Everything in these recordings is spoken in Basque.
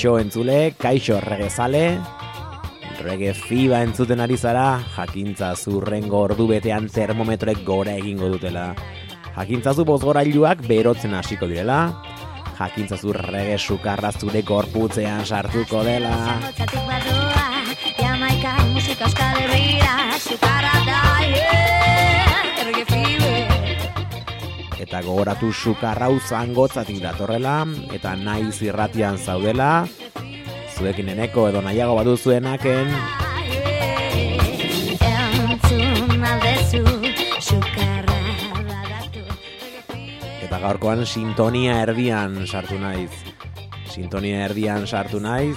Kaixo entzule, kaixo regezale, rege fiba entzuten ari zara, jakintza zurrengo ordu betean termometroek gora egingo dutela. Jakintza zu bozgorailuak berotzen hasiko direla, jakintza zu rege sukarra zure korputzean sartuko dela. Jamaika musika euskal herria, sukarra da, yeah, fibe eta gogoratu sukarrau zangotzatik datorrela, eta naiz irratian zaudela, zuekin eneko edo nahiago badu zuenaken. Eta gaurkoan sintonia erdian sartu naiz. Sintonia erdian sartu naiz.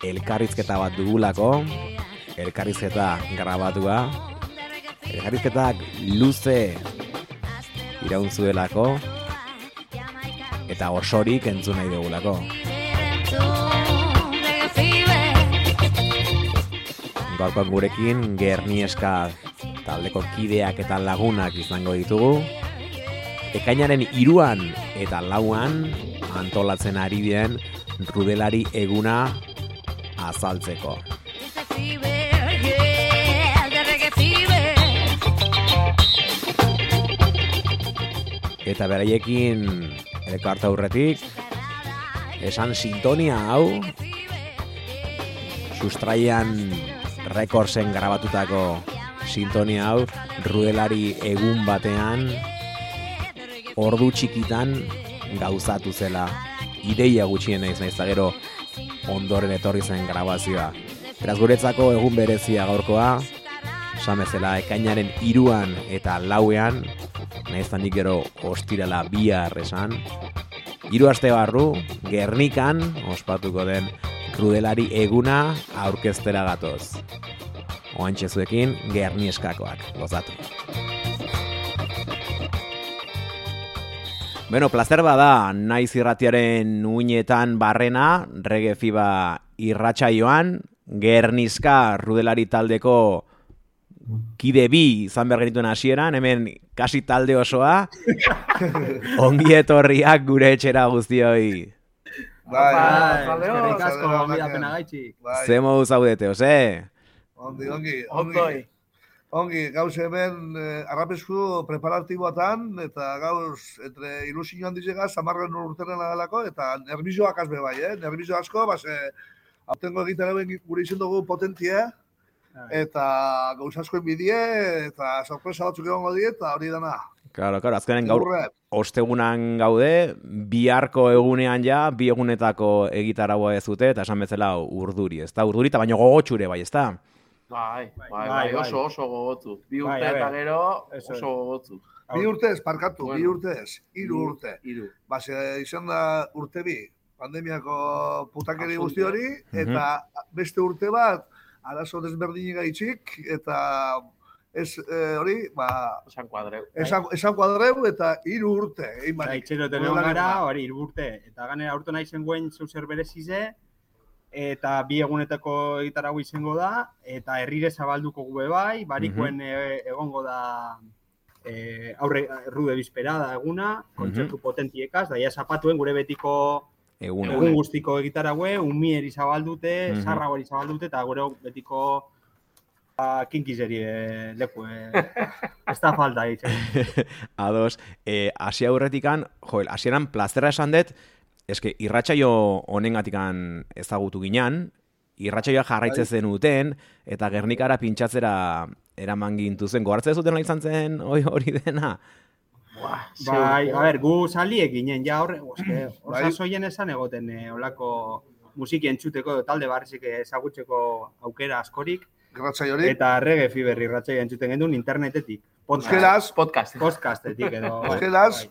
Elkarrizketa bat dugulako. Elkarrizketa grabatua. Elkarrizketak luze iraun zuelako eta osorik entzun nahi dugulako. Gaurkoan gurekin Gernieska taldeko kideak eta lagunak izango ditugu. Ekainaren iruan eta lauan antolatzen ari den rudelari eguna azaltzeko. Eta beraiekin elkarta aurretik esan sintonia hau sustraian rekordzen grabatutako sintonia hau rudelari egun batean ordu txikitan gauzatu zela ideia gutxien naiz naiz gero ondoren etorri zen grabazioa. Beraz guretzako egun berezia gaurkoa, samezela ekainaren iruan eta lauean, nahiz nik gero ostirala bihar esan. Hiru aste barru, Gernikan ospatuko den Rudelari eguna aurkeztera gatoz. Oantxe zuekin, Gerni eskakoak, gozatu. Bueno, placer bada, naiz irratiaren uinetan barrena, rege fiba irratsaioan, Gernizka Rudelari taldeko kide bi izan behar genituen hasieran, hemen kasi talde osoa, ongi etorriak gure etxera guztioi. Bai, eskerrik asko, ongi da pena gaitxik. Ze modu zaudete, ose? Ongi, ongi, ongi. Ongi, gauz hemen eh, arrapesku preparatiboatan, eta gauz, entre ilusio handizega, zamarren urtenen adalako, eta nervizioak azbe bai, eh? Nervizio asko, base, hautengo egiten gure izen dugu potentia, eta gauz asko enbidie, eta sorpresa batzuk egongo die, eta hori dana. Claro, claro, azkenen gaur ostegunan gaude, biharko egunean ja, bi egunetako egitaragua ez dute, eta esan bezala urduri, ez da? Urduri eta baino gogotxure bai, ez da? Bai, bai, bai, bai, oso oso gogotu. Bi urte eta gero oso gogotu. Bi urte ez, parkatu, bi urte ez, iru urte. Iru. Base, izan da urte bi, pandemiako putakeri guzti hori, eta beste urte bat, arazo desberdin gaitxik, eta ez eh, hori, ba... Esan kuadreu. Esan, esan kuadreu eta hiru urte. Egin bai, itxero teneon gara, hori, hiru urte. Eta ganera urte nahi zen guen zeu berezize, eta bi egunetako egitarago izango da, eta herrire zabalduko gube bai, barikoen mm egongo da e, aurre rude bizperada eguna, kontzertu mm -hmm. potentiekaz, daia zapatuen gure betiko egun, egun guztiko egitarague, umieri zabaldute, mm -hmm. sarra gori zabaldute, eta gure betiko a kinkizeri eh, leku, eh. ez da falta hitz. Ados, eh, asia aurretikan, joel, asieran plazera esan dut, eske irratsaio honengatikan ezagutu ginean, irratsaioa jarraitzen bai. zen uten, eta gernikara pintxatzera eraman gintu zen. Gogartzen zuten izan zen hori dena? Bai, a ber, gu saliek ginen, ja horre, oske, bai. zoien esan egoten eh, olako musiki entzuteko, talde barrizik ezagutzeko aukera askorik. Irratxaiori. Eta rege fiberri irratxaio entzuten gendun internetetik. Podcast. Podcast. Podcastetik edo. Podcast.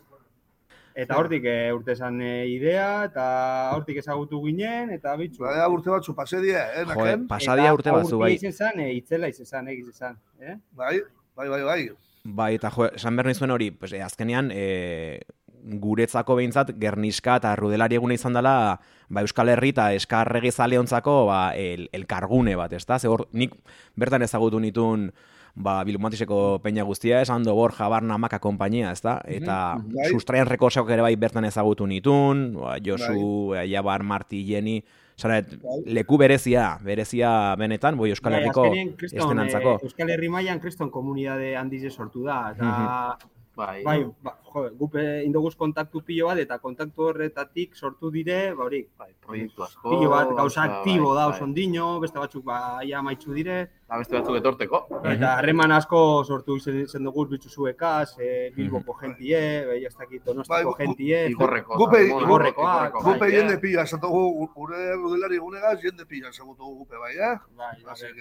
Eta hortik e, urte esan e, idea, eta hortik ezagutu ginen, eta bitxu. Baina urte batzu, pasedia, eh, naken? pasadia urte batzu, bai. Eta izan, e, itzela izan, egiz izan, eh? Bai, bai, bai, bai. Bai, eta jo, esan behar nizuen hori, pues, e, azkenean, e, guretzako behintzat, gerniska eta rudelari eguna izan dela, ba, Euskal Herri eta eskarregi zaleontzako, ba, el, elkargune bat, ez da? Zer, nik bertan ezagutu nitun, ba, bilumatiseko peina guztia, esan do Borja Barna Maka kompainia, ez da? Eta bai. sustraian rekorsak ere bai bertan ezagutu nitun, ba, Josu, bai. Jabar, Marti, Jenny, Zaret, bai. leku berezia, berezia benetan, boi Euskal bai, Herriko estenantzako. Eh, Euskal Herri maian kriston komunidade handize sortu da, eta Bai, bai, ba, jo, gupe indoguz kontaktu pilo bat, eta kontaktu horretatik sortu dire, ba hori, bai, proiektu asko. Pilo bat, gauza bai, aktibo bai, da, bai. ondino, beste batzuk ba, ia maitzu dire. Eta beste batzuk etorteko. Eta harreman asko sortu izen, izen dugu bitzu zuekaz, e, Bilboko jentie, bai, ez dakit donostiko bai, jentie. Igorreko. Gupe, igorrekoak. Gupe jende pila, esatugu, gure rudelari egunegaz, jende pila, esagutu gupe, bai, eh? Bai, bai,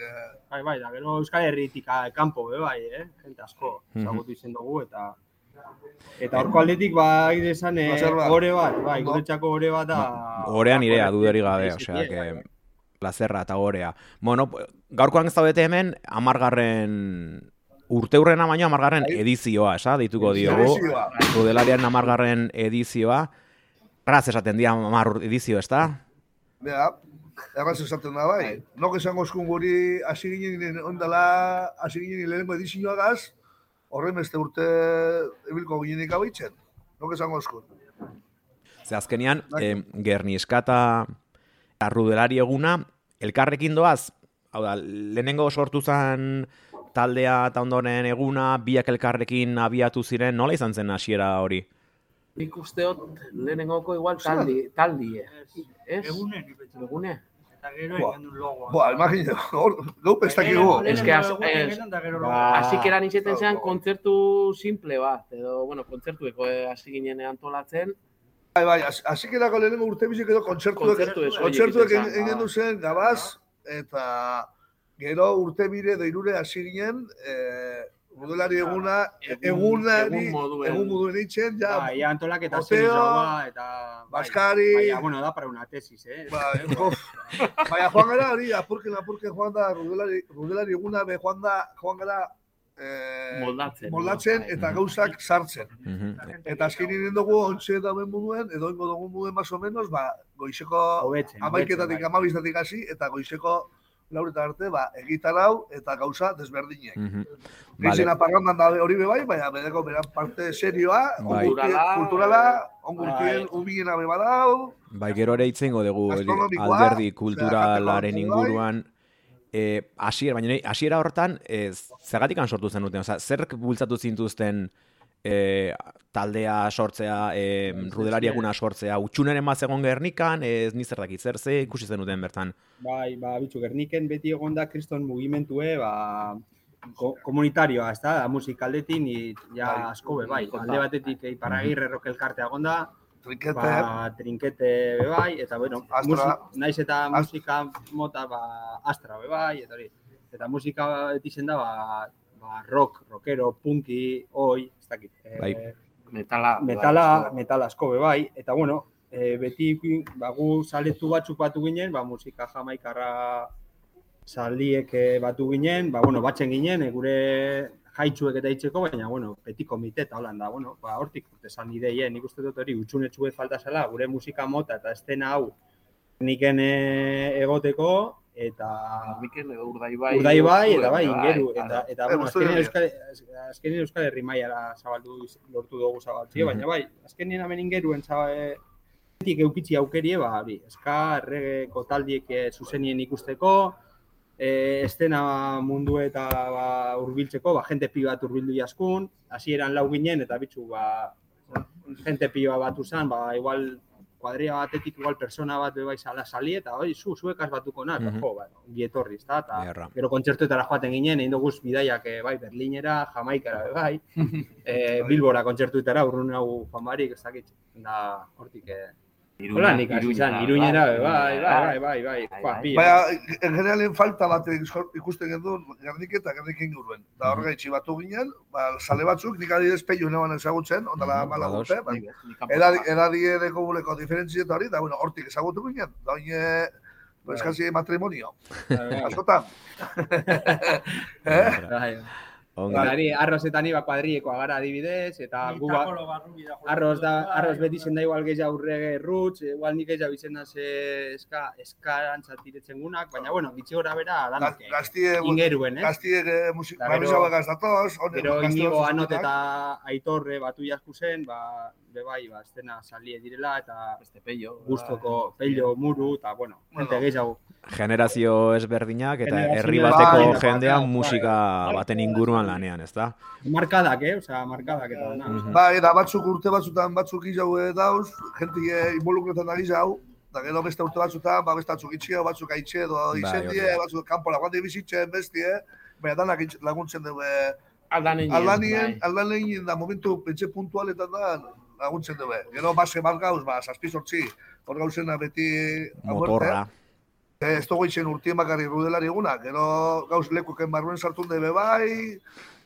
bai, bai, da, gero Euskal Herritik kanpo, bai, eh? Gente asko, esagutu izen dugu, eta Eta horko aldetik ba esan eh ore bat, bai, guretzako ore bat da. Orean irea duderi gabe, osea que plazerra eta orea. Bueno, gaurkoan ez daudete hemen 10garren urteurrena baino 10garren bai. edizioa, esa, deituko diogu. Rudelarian 10garren edizioa. Raz esaten dia 10 edizio, ezta? Ja, erraz esaten da bai. bai. No que esango guri hasi ginen ondala, hasi ginen lehenengo edizioa gaz, horren beste urte ebilko ginenik hau itxen. Nok esango eskut. Ze azkenian, eh, gerni eskata arrudelari eguna, elkarrekin doaz, hau da, lehenengo sortu zen taldea eta ondoren eguna, biak elkarrekin abiatu ziren, nola izan zen hasiera hori? Nik usteot lehenengoko igual taldi, taldi, ez? Egune, egune eta gero egin du logoa. Boa, imagina, gau pestakigu. Ez que, así que eran izeten zean kontzertu simple bat, edo, bueno, kontzertueko hasi ginen antolatzen. Bai, bai, así que lako lehenengo urte bizik edo kontzertuek, kontzertuek egin du zen gabaz, eta gero urte bire doirure hasi ginen, eh, modelari eguna, eguna, egun moduen, egun moduen eitzen, ja. Ba, ia antolak eta zen izagoa, eta... Bai, Baskari... Baina, bueno, da para una tesis, eh? Bai, baina, joan gara, hori, apurken, apurken, joan da, rudelari, rudelari eguna, be, joan da, joan gara, eh, moldatzen, moldatzen eta gauzak sartzen. Eta azken nire dugu, ontsa eta ben moduen, edo ingo dugu moduen, más o menos, ba, goizeko amaiketatik, amabistatik hasi, eta goizeko laureta arte, ba, egitar hau eta gauza desberdinek. Mm -hmm. Vale. apagandan da hori bebai, baina bedeko beran parte serioa, bai. kulturala, ongurtien bai. ubien abe badau. Bai, gero ere itzengo dugu alderdi kulturalaren inguruan. Eh, asier, baina hasiera hortan, eh, zergatik sortu zen duten? Oza, zer bultzatu zintuzten e, taldea sortzea, e, rudelariakuna sortzea, utxuneren bat egon gernikan, ez nizer dakit, zer ze ikusi zen duten bertan? Bai, ba, bitxu, gerniken beti egon da kriston mugimentue, ba, ko, komunitarioa, ez da, musikaldetin, ja bai, asko be, bai, alde batetik iparagirre rock elkartea egon da, Trinkete. Ba, trinkete be bai, eta bueno, naiz eta musika mota ba, astra be bai, eta hori. Eta musika etizen da, ba, ba, rock, rockero, punki, oi, ez dakit. Eh, bai. metala, metala, bai, metala asko be bai, eta bueno, e, beti ba, gu saletu batzuk batu ginen, ba, musika jamaikarra saliek batu ginen, ba, bueno, batzen ginen, e, gure jaitzuek eta itzeko, baina, bueno, beti komite eta holan da, bueno, ba, hortik urte zan ideien, nik uste dut hori, utxunetxue falta zela, gure musika mota eta estena hau niken egoteko, eta Mikel Urdaibai Urdaibai eta bai ingeru eta eta bueno azkenean euskal azkenean euskal herri mailara zabaldu lortu dugu zabaltzea baina bai azkenean hemen ingeruen zabaltik eukitzi aukerie ba hori eska erregeko taldiek eh, zuzenien ikusteko eh estena mundu eta ba hurbiltzeko ba jente pi bat hurbildu jaskun hasieran lau ginen eta bitxu ba jente pioa batu zan ba igual kuadria batetik igual persona bat bai sala sali eta hori zu zuekaz batuko na, mm jo, bai, gietorri, ezta? Ta gero kontzertuetara joaten ginen, egin dugu bidaiak eh, bai Berlinera, Jamaikara bai. eh Bilbora kontzertuetara urrun hau famarik, ez dakit. Da hortik eh Hola, nik hasi zan, iruñera, bai, bai, bai, bai, bai, bai, bai, en generalen falta bat ikusten gendu, gernik eta gernik inguruen. Da hor gaitxi batu ginen, ba, sale batzuk, nik adidez peio neban ezagutzen, ondala mala urte, bai, edadi edeko buleko diferentzi eta hori, da, bueno, hortik ezagutu ginen, da hori, pues casi matrimonio. Askotan. eh? Ongi. Ari, arrozetan iba kuadriekoa gara adibidez, eta gu ba, arroz da, arroz beti zen da igual gehiago urrege roots, igual nik gehiago izena ze eska, eskarantzat diretzen gunak, baina bueno, bitxe gora bera danak eh, Gaztie, ingeruen, eh? gaztie eh, musik, Eta gero- barrizaba gaztatoz, honen Gero gazte inigo anot zutenak. eta aitorre batu jasku zen, ba, be bai, ba, estena salie direla, eta Beste pello. gustoko pello, muru, eta bueno, gente Bueno. gehiago. Generazio ezberdinak eta Generazio herri bateko bai, jendea bai, musika bai. baten inguruan lanean, ezta? Markadak, eh? Osea, markadak eta dana. Mhm. Bai, eta batzuk urte batzutan batzuk izau dauz, jentik involukretan da gizau, eta gero beste urte batzutan, ba, beste batzuk itxia, batzuk aitxe, edo Bai, da. batzuk kanpo laguante bizitzen, bestie, baina danak laguntzen dugu. Aldanien. Aldanien, bai. aldanien da momentu pentsa puntualetan da laguntzen dugu. Gero base bat gauz, ba, zazpi sortzi, hor gauzena beti Motorra. Eh, Ez dugu itxen urtien bakarri rudelari eguna, gero gauz lekuken barruen sartun debe bai,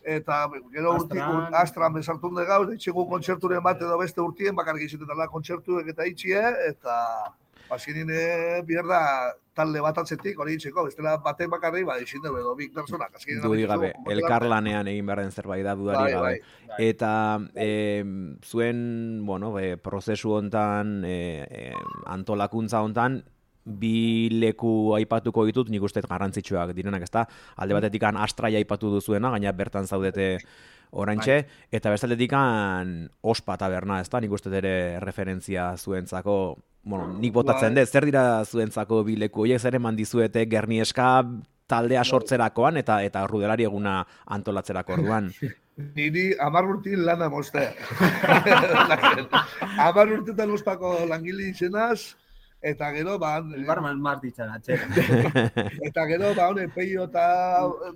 eta gero urti, Astran. bezartun de gauz, itxegu kontzerturen bat edo beste urtien bakarrik izaten dela kontzertuek eta itxie, eta bazinin e, bierda talde bat atzetik, hori itxeko, bestela batek bakarri, ba, izin dugu edo bik personak. Dudi gabe, zu, motel elkar arte. lanean egin behar den zerbait da dudari Bai, gabe. bai. Eta e, zuen, bueno, e, prozesu hontan, e, antolakuntza hontan, bi leku aipatuko ditut, nik uste garrantzitsuak direnak, ezta? Alde batetik astrai aipatu duzuena, gaina bertan zaudete oraintxe, eta bestaldetik ospa taberna, ezta? Nik uste ere referentzia zuentzako, bueno, nik botatzen Bai. dut, zer dira zuentzako bi leku horiek, zer eman dizuete gernieska taldea sortzerakoan eta eta rudelari eguna antolatzerako orduan. Niri amar urtin lana moste. amar urtetan ospako langile izenaz, eta gero, ba, Barman mart ditzan, atxera. eta gero, ba, hone, peio eta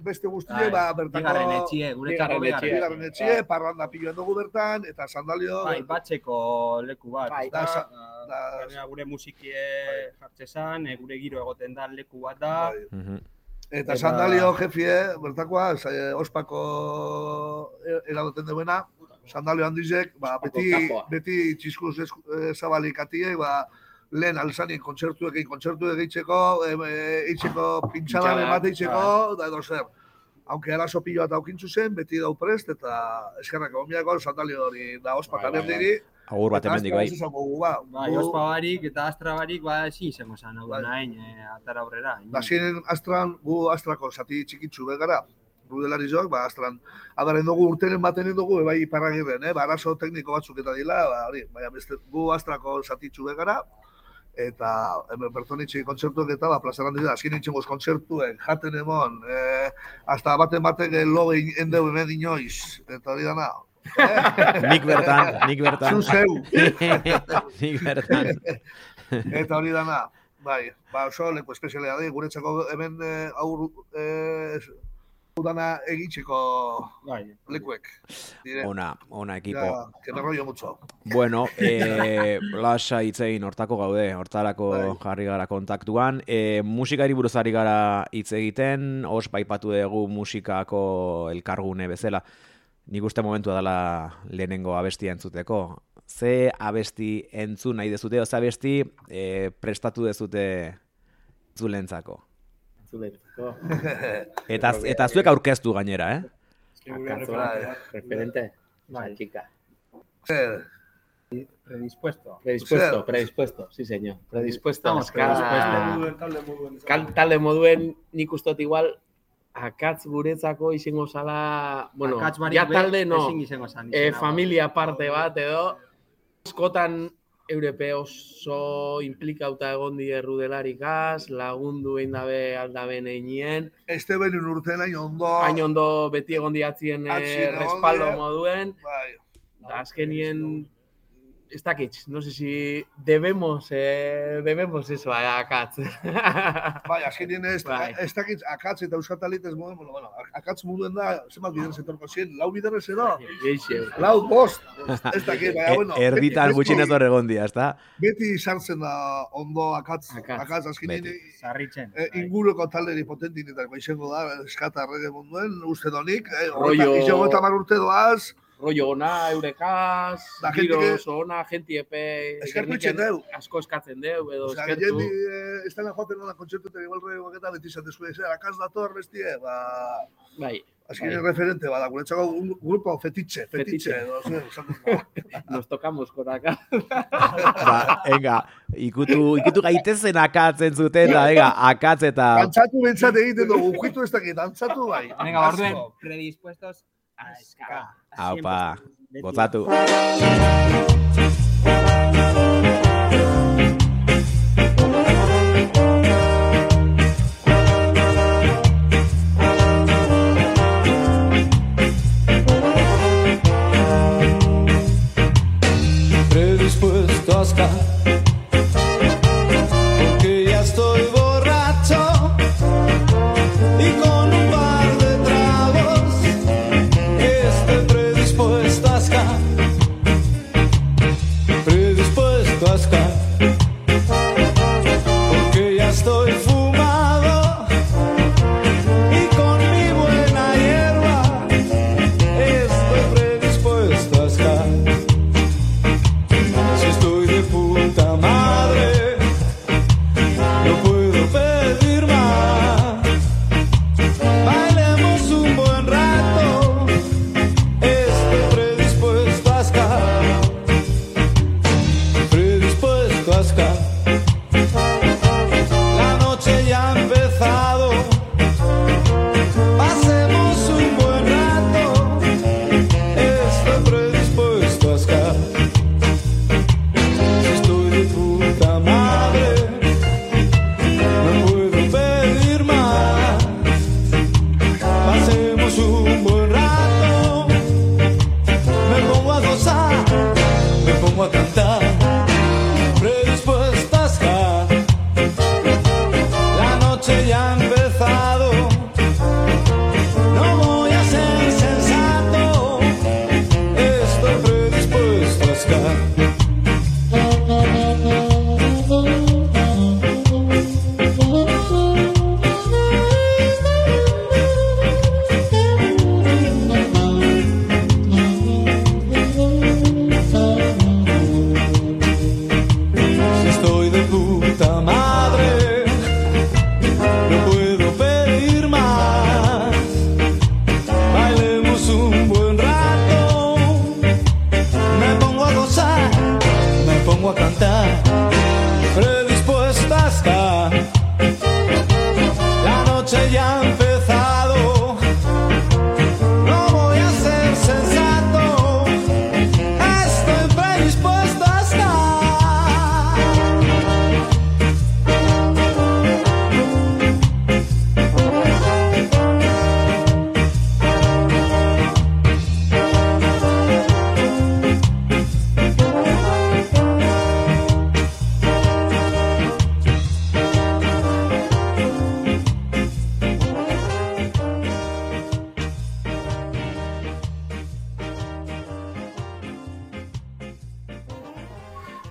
beste guztie, ba, bertako... Bigarren etxie, guretzako Bigarren bigarren. etxie. Bigarren etxie, parranda piloen dugu bertan, eta sandalio... Bai, batzeko leku bat. Bai, da, da- gainera gure musikie jartzezan, e, gure giro egoten da leku bat da. Bai. Mhm. Eta Eta- sandalio jefie, bertakoa, sa- ospako e- eradoten duena, sandalio handizek, ba, beti, beti txizkuz esku- eh, zabalik atiek, ba, lehen alzanien kontzertuek egin kontzertuek egiteko, e, e, eitzeko pintxadan Pintxada, emate eitzeko, da edo zer. Aunque arazo pilo bat aukintzu zen, beti dau prest, eta eskerrak gomiako sandalio hori da ospa Bai, bai. Agur bat hemendik bai. Ba, Bai, ospa barik eta astra barik, ba, ezin izango zan, hau Bai. nahin, e, atara aurrera. Da ziren astran, gu astrako zati txikitzu begara, rudelari joak, ba, astran, adaren dugu urtenen baten dugu, bai iparragirren, eh? ba, arazo tekniko batzuk eta dila, ba, hori, baina beste, gu astrako zatitzu begara, eta hemen pertsonitxe kontzertuek eta ba, plazaran dira, azken itxengoz kontzertuek, jaten emon, eh, hasta baten batek lo egin endeu hemen inoiz, eta hori dana. Nik bertan, nik bertan. Zu zeu, nik bertan. eta hori dana. Bai, ba, oso leku espezialea da, guretzako hemen eh, aur, eh, udana egitzeko Bai, lekuek. Dire, Ona, ona ekipo. ja, que me rollo mucho. Bueno, eh, lasa hitzein hortako gaude, hortarako Bai. jarri gara kontaktuan. Eh, musikari buruz ari gara hitz egiten, os baipatu dugu musikako elkargune bezala. Nik uste momentua dela lehenengo abestia entzuteko. Ze abesti entzun nahi dezute, oza abesti eh, prestatu dezute zulentzako. Zuletzeko. Eta, eta zuek aurkeztu gainera, eh? Referente. Bai. Chica. Zer, predispuesto. Predispuesto, Zer. predispuesto, sí señor. Predispuesto. Estamos Azka- predispuestos. Kal, talde moduen nik ustot igual akatz guretzako izango zala, bueno, ja talde no, zan. e, familia parte bat edo, askotan Europe oso implikauta egon die rudelarikaz, lagundu egin dabe aldaben einien, este benen urtena ondo. hain ondo beti egon diatzien eh, respaldo moduen, Bai, da azkenien, ez dakit, no sé si debemos, eh, debemos eso a akatz. bai, azkenien ez, Bai. ez dakit akatz eta euskatalit ez moden, bueno, bueno, akatz muduen da, zenbat biderrez etorko zien, lau biderrez edo, Geixe. lau, bost, ez dakit, baina, E- bueno. Erditan beti- gutxinez hor egon dia, ezta? Beti sartzen da ondo akatz, Akatz. akatz, azkenien Beti. Sarritzen. e, bai. inguruko talderi potentinetako izango da, eskata errege munduen, uste donik, eh, Rollo- izango eta mar urte doaz, rollo ona, eurekaz, Da, gente giro que- oso ona, gente epe... Deu. Asko eskatzen deu, edo Osea, eskertu. jendi, eh, ez dela joaten nola kontzertu eta igual rego eta beti izan dezu, ez, akatz dator bestie, ba, Bai, Azkenean referente bada, guretzako un grupo fetitxe, fetitxe, Fetitxe. edo, zer, esaten da. Nos tocamos por acá. Ba, enga, ikutu, ikutu gaitezen akatzen zuten, da, enga, akatz eta... Dantzatu bentsat egiten dugu, ukitu ez dakit, dantzatu bai. Venga, orduen, predispuestos a ska. Aupa, Beti. gozatu.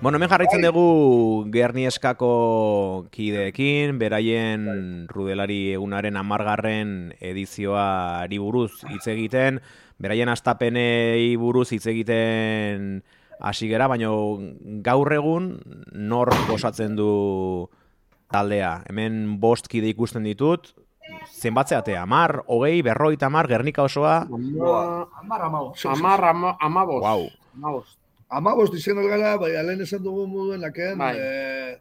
Bueno, hemen jarraitzen dugu Gernieskako kideekin, beraien rudelari egunaren amargarren edizioari buruz hitz egiten, beraien astapenei buruz hitz egiten hasi gera, baina gaur egun nor osatzen du taldea. Hemen bost kide ikusten ditut, zenbatzeate, amar, hogei, berroita amar, Gernika osoa, Amar amago. Amar, ama, amabos. Guau. Amabos. Amabost izen gara, bai, alen esan dugu moduen laken, Bai. eh,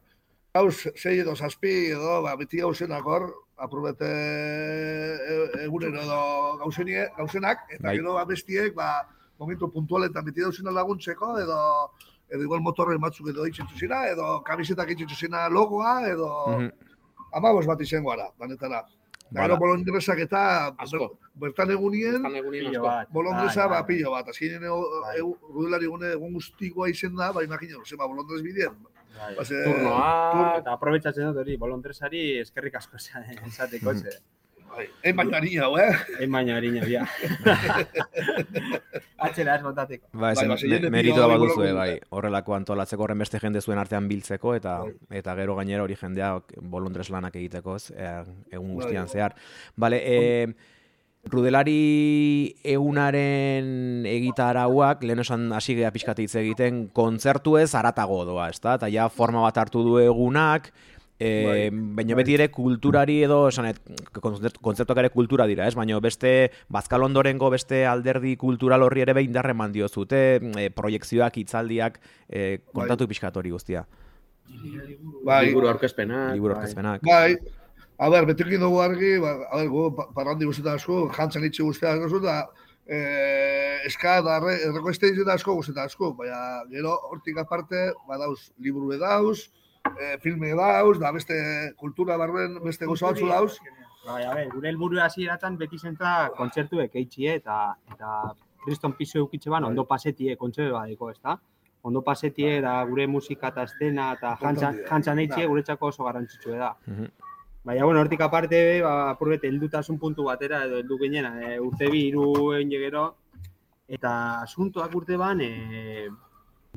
gauz, sei edo zazpi edo, ba, beti gauzenak hor, aprobete e- egunero edo gauzenie, gauzenak, eta Bai. gero abestiek, ba, momentu puntualetan beti dauzena laguntzeko, edo edo igual motorren batzuk edo itxetxu zina, edo kamisetak itxetxu zina logoa, edo Mhm. amabost bat izango gara, danetara. Eta Bala. gero bolondresak eta bertan egunien. Bolondresa, Bai, ba, bai, pilo bat. Azkenean Bai. rudelari gune egun guztikoa izen da, ba, imagina, zema, bolondrez bidean. bai. Ba, Turnoa, Eta aprobetsatzen dut hori, bolontresari eskerrik asko esateko, ze. Bai, Egin baino harina, hau, eh? Harina, ja. Atxera ez botateko. Ba, Bai, zen, ba, zein me- jende meritua baduzue, hori bai, horrelako antolatzeko horren beste jende zuen artean biltzeko, eta Bai. eta gero gainera hori jendea bolondres lanak egiteko, ez, e, egun guztian Bai. zehar. Bale, e, Rudelari egunaren egitarauak, lehen esan hasi gea pixkat hitz egiten, kontzertu ez aratago doa, ezta? Eta ja forma bat hartu du egunak, E, baina beti ere kulturari edo, esanet, kontzep- kontzeptuak ere kultura dira, ez? Baina beste, bazkal ondorengo beste alderdi kultural horri ere behin darreman diozute, e, proiekzioak, hitzaldiak, e, kontatu pixkat hori guztia. Bai, Liburu aurkezpenak. Liburu bai. aurkezpenak. bai, a ber, betekin dugu argi, ba, a ber, pa- parrandi guztetan asko, jantzan itxe guztetan asko, da, eh, eska da erre- erreko asko guztetan asko, baina gero hortik aparte, badauz, liburu dauz, eh, filme dauz, da beste kultura barruen beste gozo batzu dauz, Bai, a ber, gure helburu hasieratan beti zenta kontzertuek eitxie eta eta kriston piso eukitxe ban ondo pasetie kontzertu badeko, ezta? Ondo pasetie da gure musika eta estena eta jantzan, jantzan eitxie guretzako oso garrantzitsua da. Mhm. Baina, bueno, hortik aparte, ba, apurbet, heldutasun puntu batera, edo heldu ginen, e, urte bi, hiru egin gero, eta asuntoak urte ban, e,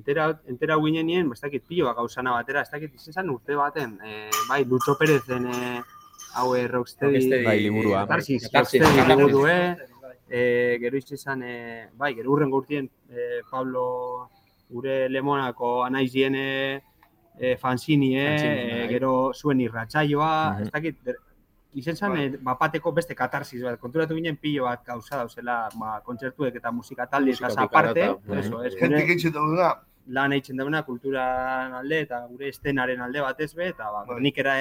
entera, entera ginen nien, ba, ez dakit, pilo bak gauzana batera, ez dakit, izan urte baten, e, bai, Lucho Perezen, e, hau e, Rocksteady, Bai, liburua. Katarsis, Rocksteady Katarsis. liburu, e, gero izan, e, bai, gero urren gurtien, e, Pablo, gure lemonako anaizien, e, e, Fanzini, e, gero zuen irratsaioa, Mhm. ez dakit, izen zen, Bai. e, bapateko beste katarsis bat, konturatu ginen pilo bat gauza dauzela, ba, kontzertuek eta musika talde eta aparte, eso, gure itxen dugu lan eitzen dauna kulturan alde eta gure estenaren alde batez be, eta ba, Bai. Gernikera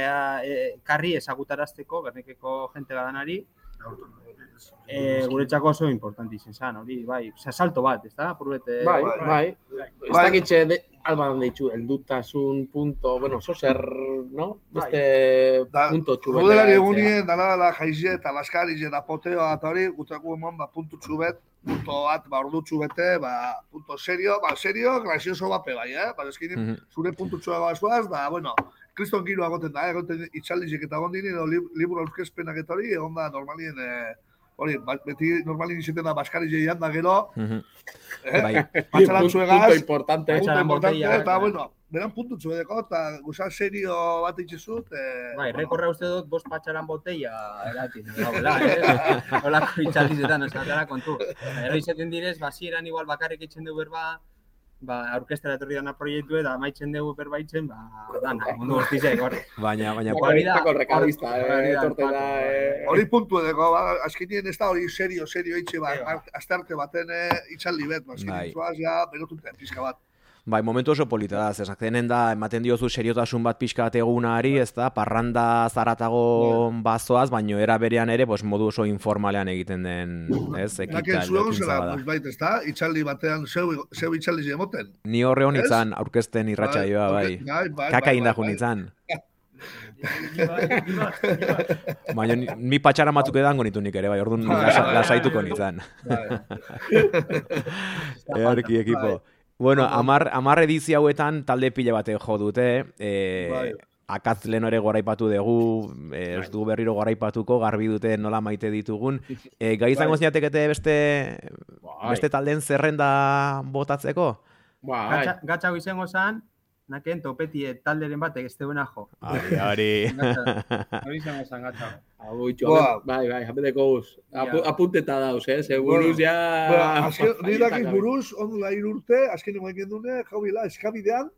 e, karri ezagutarazteko, Gernikeko jente gadanari, e, guretzako oso importante izan zen, hori, bai, oza, salto bat, ez da, purbete, Bai, Bai. bai. Ez Bai. dakitxe, de, alba ditu, eldutasun punto, bueno, oso zer, no? Bai. Beste Da, punto txubeta. Rudelari egunien, dala dala jaize eta laskarize eta poteoa eta hori, gutako eman, ba, puntu txubet, punto bat, ba, ordu txubete, ba, punto serio, ba, serio, gracioso bape bai, eh? Ba, eskini, Mhm. zure puntu txua bazuaz, da, bueno, kriston giro agoten da, eh? egoten itxaldizek eta gondin, edo lib- liburu aurkezpenak eta hori, egon da normalien, eh, hori, ba, beti normalien izaten da baskarize ian da gero, Mhm. eh? Bai, Punto zuegaz, importante. punto Patxaran importante, eta, eh. bueno, beran puntu txuedeko, eta guzan serio bat itxezut, eh, Bai, bueno, rekorra uste dut, bost patxaran botella eratin, gaudela, eh? Olako itxalizetan, esatera kontu. Ero izaten direz, basieran igual bakarrik itzen dugu berba, ba, aurkestera etorri dana proiektu eta amaitzen dugu berbaitzen, ba, dana, mundu guztizek, hor. baina, baina, Hori da, hori eh, da, etorte da, pato, eh. Hori puntu edeko, ba, azkenien ez da hori serio, serio itxe, ba, Bai, ba. astarte baten eh, itxaldi bet, ba, azkenien zuaz, ja, berotuten pizka bat. Bai, momentu oso polita da, zezak denen da, ematen diozu seriotasun bat pixka bat egunari, ez da, parranda zaratago bazoaz, baino era berean ere, pues, modu oso informalean egiten den, ez, Naken ekital, zuen zela, pues bait, ez da, itxaldi batean, zeu, zeu itxaldi zemoten. Ni horre hon Ez? itzan, aurkezten irratsaioa, bai. Bai, bai, Kaka bai, indajun bai, itzan. Baina ni, patxara batzuk edango nitu nik ere, bai, orduan lasa, lasaituko nitzan. bai. Earki ekipo. Bueno, amar, amar edizio hauetan talde pile bate jo dute, e, Bai. akatz leno ere goraipatu dugu, e, ez du berriro goraipatuko, garbi dute nola maite ditugun. E, gai izango zinatekete beste, Bai. beste taldeen zerrenda botatzeko? Bai. Gatza hau izango zan, naken topetie talderen batek ez deuna jo. Hori, hori. Hori izango zan gatza. Boa. bai, bai, apeteko guz. Apu, apunteta dauz, eh? Seguruz ja... Bueno, azken, ni dakiz Aietako. buruz, ondo da urte, azken egoen gendune, jau bila, eskabidean,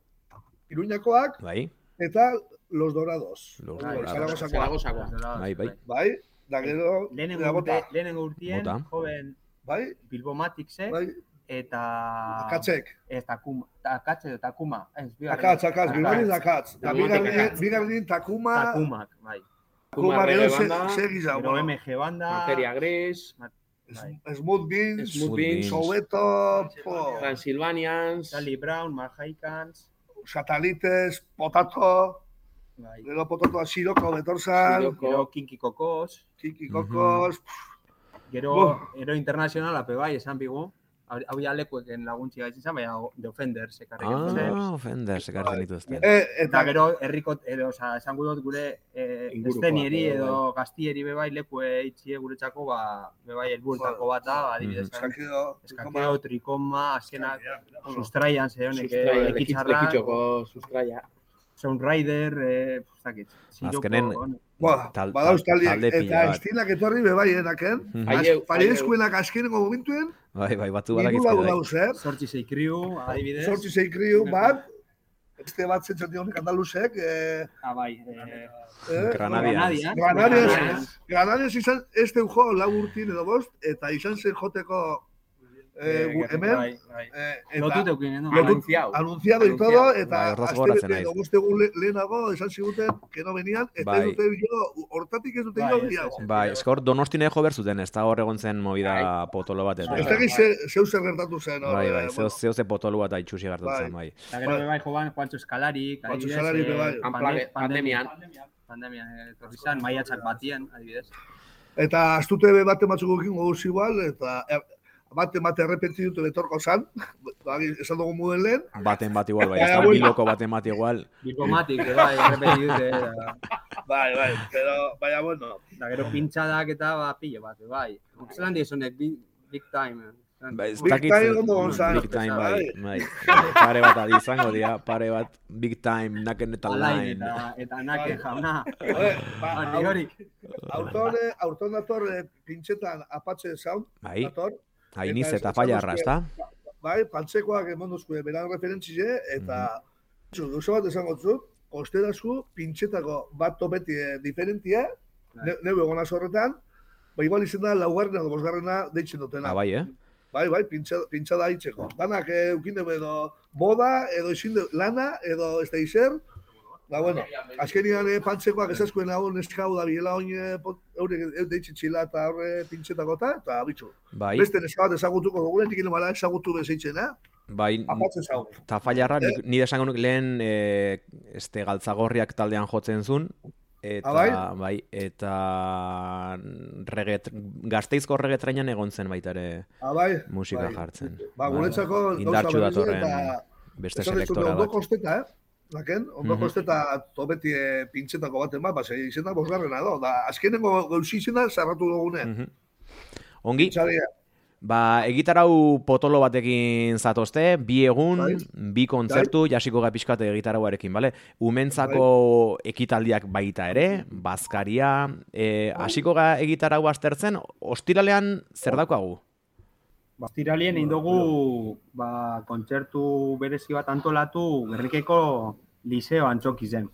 iruñakoak, Bai, eta los dorados. Los Bai, Dorados. Zaragozakoa. Bai, bai. Bai, da gero, Lehenengo, urtien, joven Bai, Bilbomaticek bai, eta... akatzek. Ez, takuma, takatze edo takuma. Ez, bigarren. Akatz, akatz, bigarren akatz. Da Bigarren takuma, Takumak, bai. takuma gero se- banda, segizau. Gero MG banda... Materia Gris, bai. Smooth Beans, Smooth Beans. Soweto, po, Transylvanians, Charlie Brown, Marjaikans... Satalites, Potato, Bai. gero Potato Siroko betorzan. Gero Kinky Kokos, Kiki Kokos, gero Buh. ero internacionala pe bai, esan bigu. Hau ja lekueken laguntzi gaitz izan, baina The Offenders ekarri genuen. Ah, ofender, sekartzen dituzte. eh, Eta eta gero herriko edo, osea, esango dut gure eh, estenieri bai, edo gaztieri be bai lekue itxie guretzako ba be bai helburuetako bat da, ba, adibidez. Mhm. eskakeo, Eskakeo, trikoma, azkenak sustraian ze honek Sustraia, eh, lekitz- lekitzarra, lekitxoko sustraia. Soundrider, eh, ez dakit. Siroko, Azkenen- Tal- badauz tal- taldiek, talde eta pila bat. estilak etorri bebai enaken, Mhm. Aie- Farieskuenak azkenengo momentuen, Bai, bai, batu hiru badakizte lau bai. dauz, eh? Zortzi zei kriu, adibidez. Sortzi zei kriu bat, Beste bat zentzen dionek andaluzek, eh, Ah, bai. Eh, eh. Granadians, Granadians izan ez den jo lau urtin edo bost, eta izan zen joteko eh, gu- hemen, Bai, bai. eh, eta no? Anunciado. anunciado y todo, Bai, eta horraz aste gogoratzen bete naiz. edo bost egun le- lehenago esan ziguten que no venían, eta Bai. ez dute jo, hortatik ez dute Bai, gehiago. Bai, eskor donostine jo berzuten, ez da hor egon zen movida potolo bat. eta- Ez dakit ze- zeu zer gertatu zen. Bai, bai, zeo, zeo ze potolo bat itxusi gertatu Bai. zen, bai. Eta gero bai joan Juancho Eskalari, Juancho Eskalari be bai. Pandemian. Pandemian, eh, etorri zan, maiatzak batien, adibidez. Eta astute bate batzuk ekin goguz igual, eta er, bate bate errepenti dute betorko zan, Bagi, esan dugu muden lehen, Baten bat igual, bai, ez da biloko baten bat igual. Diplomatik, eh, bai, errepeti dute. da- bai, bai, pero, baina, bueno, Da gero pintxadak eta ba, pilo bat, bai. Zelan diezunek, big, big time. eh. Ba, ez Big dakit time ondo gonzan. Big time, bai, bai. Pare bat adi izango dira, pare bat big time, naken eta line. eta, eta nake jauna. eh, ba, Hori, hori. aurton, eh, dator eh, pintxetan apatxe sound, Bai, dator, hainiz Eta fallarra, duzue- ezta? bai, pantzekoak emonduzko beran referentzize, eta mm gauza bat esango zut, ostedazku pintxetako bat topeti eh, diferentia, Bai. ne, neu egon horretan, ba igual izan da laugarrena edo bosgarrena deitzen dutena. Ah, bai, eh? Bai, bai, pintxa, pintxa da hitzeko. Danak eh, eukin dugu edo boda, edo izin lana, edo ez da izer. Ba, bueno, azkenian eh, pantzekoak esaskuen hau neskau da biela oin eh, pot- eurek eu deitzen txila eta horre pintxetako eta, eta bitxu. Bai, Beste neska bat ezagutuko dugu, lehentik mala ezagutu bezeitzen, eh? bai, eta fallarra, nik, nire esango nuk lehen e, este galtzagorriak taldean jotzen zuen, eta, Ah, bai, eta reget, gazteizko regetrainan egon zen baita ere Ah, bai. musika bai. jartzen. Ba, guretzako Indartsu berezi datorren beste esan dezute selektora ondo bat. Kosteta, eh? Laken, ondo Mhm. kosteta topeti eh, pintxetako baten bat, base izena bosgarrena da. Da, azkenengo gauzi izena zarratu dugune. Mhm. Ongi, Txaria, ba, egitarau potolo batekin zatozte, bi egun, Bai. bi kontzertu, jasiko ga pixkate egitarauarekin, bale? Umentzako ekitaldiak baita ere, bazkaria, e, hasiko ga egitarau aztertzen, ostiralean zer daukagu? Bastiralien egin dugu ba, kontzertu berezi bat antolatu Gernikeko Liseo antxoki zen.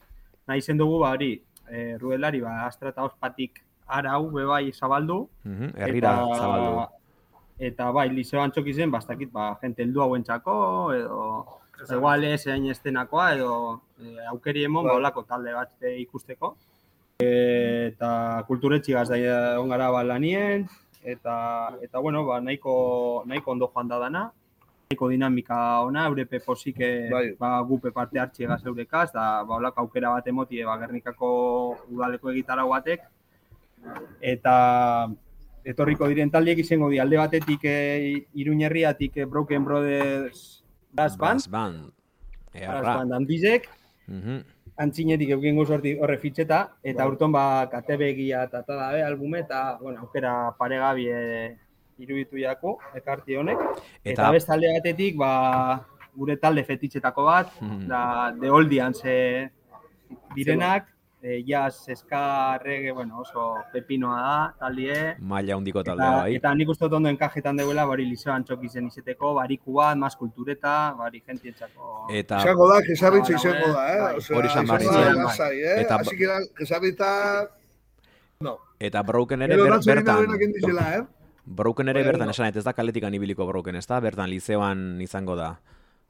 Nahi zen dugu, ba, hori, e, rudelari, ba, astra eta ospatik arau bebai zabaldu. Mhm, Herrira zabaldu. Eta bai, Liseo antxoki zen, bastakit, ba, jente heldu hauentzako, edo, igual ez hain estenakoa, edo e, aukeri emon, ba, holako talde bat e, ikusteko. E, eta kulturetxigaz da egon gara ba, lanien, eta, eta bueno, ba, nahiko, nahiko ondo joan da dana. Nahiko dinamika ona, eurepe posik Bai. ba, gupe parte hartxiegaz eurekaz, da ba, holako aukera bat emotie ba, Gernikako udaleko egitarau batek. Eta etorriko diren taldiek izango di alde batetik e, Iruñerriatik e, Broken Brothers Brass Band, Brass Band. Brass. Band handizek, Mhm. Antzinetik eukingo sorti horre fitxeta, eta urton ba katebegia eta eta dabe albume, eta bueno, aukera paregabi e, iruditu jako, ekarti honek. Eta, Eta, beste alde batetik, ba, gure talde fetitxetako bat, Mhm. da The Oldians e, direnak, e, jazz, eska, reggae, bueno, oso pepinoa da, taldie. maila handiko taldea bai. eta nik uste dut ondo enkajetan deuela, bari liseo antxoki zen izeteko, bariku bat, mas kultureta, bari gentientzako. Eta izango da, jesarritza Bai, izango da, eh? Osea, Hori da nintzen. lasai, eh? Eta- Así que jesarrita... No. eta Broken ere ber, bertan. indizela, eh? Broken ere bertan esan, ez da kaletik ibiliko Broken, ez da? Bertan lizeoan izango da.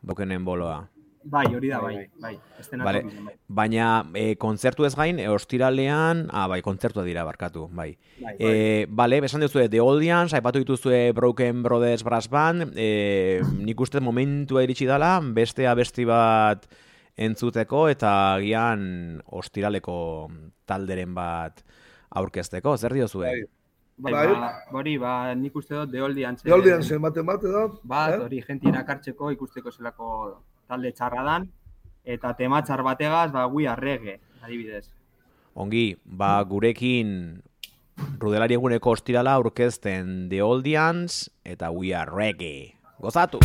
Brokenen boloa. Bai, hori da, bai, bai. Estena Vale. toki zen, bai. Baina e, kontzertu ez gain, e, ostiralean, ah, bai, kontzertua dira barkatu, bai. Bai, E, bale, besan duzue The Oldians, aipatu dituzue Broken Brothers Brass Band, e, nik uste momentua iritsi dela, beste abesti bat entzuteko eta agian ostiraleko talderen bat aurkezteko, zer diozue? Bai. Bai, Bai. ba, hori, ba, nik uste dut The Oldians. De oldian zen baten bat edo... Bat, eh? hori jenti irakartzeko ikusteko zelako talde txarra dan, eta tema txar bategaz, ba, gui arrege, adibidez. Ongi, ba, gurekin rudelari eguneko ostirala aurkezten The Oldians eta We Are Reggae. Gozatu!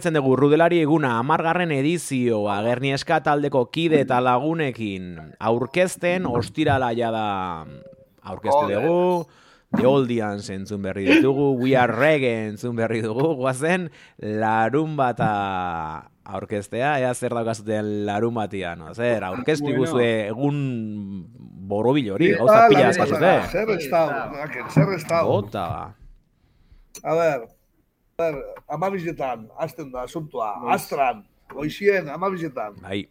Jarraitzen dugu, Rudelari eguna, amargarren edizioa, Gernieska taldeko kide eta lagunekin, aurkezten, ostirala jada aurkeztu dugu, The Oldians entzun berri ditugu, We Are Reggae entzun berri dugu, guazen, larun bata aurkeztea, ea zer daukazuten larun batian, no? zer, aurkeztu Bueno. iguzue egun borobil hori, gauza pila eskatute. Zer estau, zer estau. A ber, a ber, amabizetan, azten da, asuntua, astran, goizien, amabizetan, bai.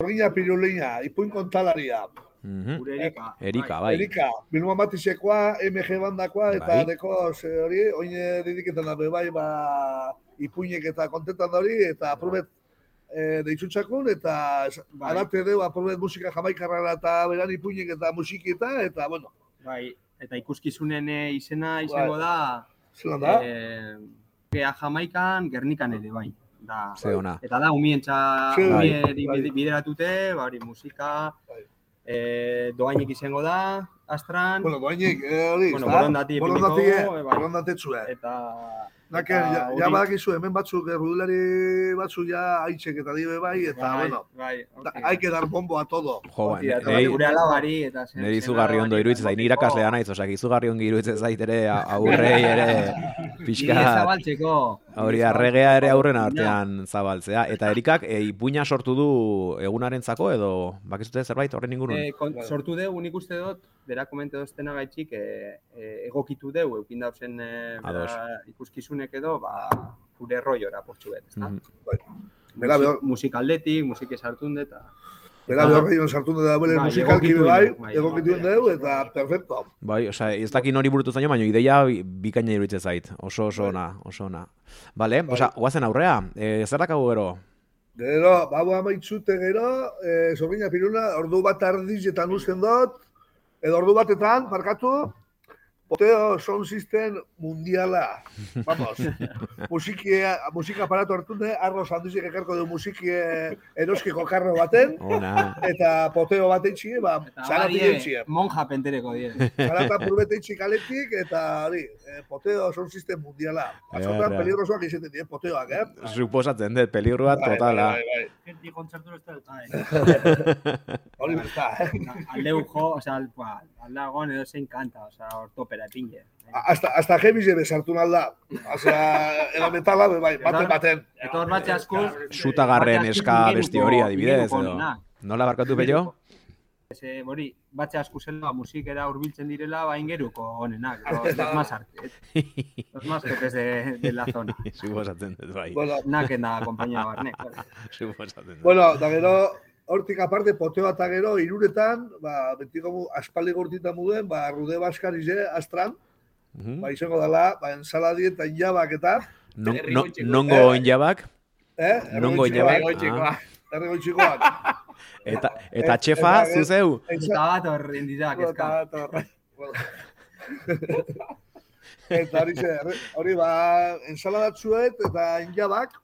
Orgina pirulina, ipuin kontalaria, Mhm. Gure Erika. Erika, bai. Erika, Bilma Matisekoa, MG bandakoa, eta Bai. deko, ze hori, oine didiketan da, bai, ba, ipuinek eta kontentan da hori, eta aprobet e, deitzutxakun, eta Bai. arate deu, aprobet musika jamaikarra eta beran ipuinek eta musikita, eta, bueno, Bai, eta ikuskizunen eh, izena izango da, zelan da? eh, Gea Jamaikan, Gernikan ere, bai. Da, Ze ona. Eta da, umientza, bai, bai. bideratute, ba, hori musika, Bai. eh, doainek izango da, astran, Bueno, doainik, eh, hori, Bueno, ezta? borondati borondati, ipiniko, eh, Nake, eta ja, ja badakizu, hemen batzuk, errudulari batzuk ja aitzek eta dibe bai, eta, bai, bueno, bai, da, hori. hay que dar bombo a todo. Jo, ba, da, nei- gure alabari, eta zen- zen izugarri ondo alabari, iruditzen zait, ni egoteko. irakaslea naiz, osea, izugarri ondo iruditzen zait ere aurrei ere pixka zabaltzeko. hori arregea ere aurren artean zabaltzea. Eta Erikak e, ipuina sortu du egunarentzako edo bakizute zerbait horren ingurun? Eh, kon, sortu dugu, nik uste dut, bera komente doztena gaitxik, eh, eh, egokitu dugu, eukin dauzen Ados. ikuskizunek edo, ba, gure rolloa portzu bet, ezta? Mhm. Bera, behor, Musikaldetik, musike sartun eta... bera behor gehiago sartu da bere Bai, musikalki egokitu bai, dugu, bai. egokitu dugu, eta perfecto. Bai, osea, ez dakit nori burutu zaino, baina ideia bi- bikaina iruditzen zait. Oso oso ona, oso ona. Vale, osea, guazen aurrea. E, zer dakagu gero? Gero, babo amaitzute gero, eh, sobrina piruna, ordu bat ardiz eta nuzken dut, edo ordu batetan, markatu, poteo sound system mundiala. Vamos, musiki, musika aparatu hartu de, arro sandizek ekarko du musiki eh, eroskiko karro baten, Ona. eta poteo bat eitxi, ba, Eta zarati badie, eitxi. monja pentereko die. Zarata purbete eitxi kaletik, eta hori, eh, poteo sound system mundiala. Batzotan Erra. peligrosoak izaten die, poteoak, eh? Suposatzen dut, peligrua Bai, totala. bai, bai, bai. Genti kontzertu ez da. Hori bezta, eh? Aldeu jo, osea, ba, aldagon edo zein kanta, osea, ortopera epinge. Hasta, hasta heavy besartu nalda. Osea, edo metala, bai, baten baten. Eta hor batxe. Sutagarren batxe askoz eska besti hori adibidez edo. Nola barkatu pello? Ze, hori, batxe asko zela musikera hurbiltzen direla, ba ingeruko honenak. Los, los más arte. Los más jefes de, de la zona. Suposatzen dut, bai. Bueno, Naken da kompainia barne. Suposatzen dut. bueno, da gero, hortik aparte, poteo eta gero, iruretan, ba, betiko mu, aspaldi gortita muden, ba, rude baskarize, astran, Mhm. ba, izango dela, ba, ensaladi eta injabak eta, no- goitxeko. Nongo oinjabak, eh? nongo Erregoitxikoak, injabak. Ah. Erregoitxikoak. Eta, eta Et- txefa, eta gero- zuzeu. Eta bat horren dira, kezka. Eta hori ze, erre- hori ba, ensaladatzuet eta injabak, kon-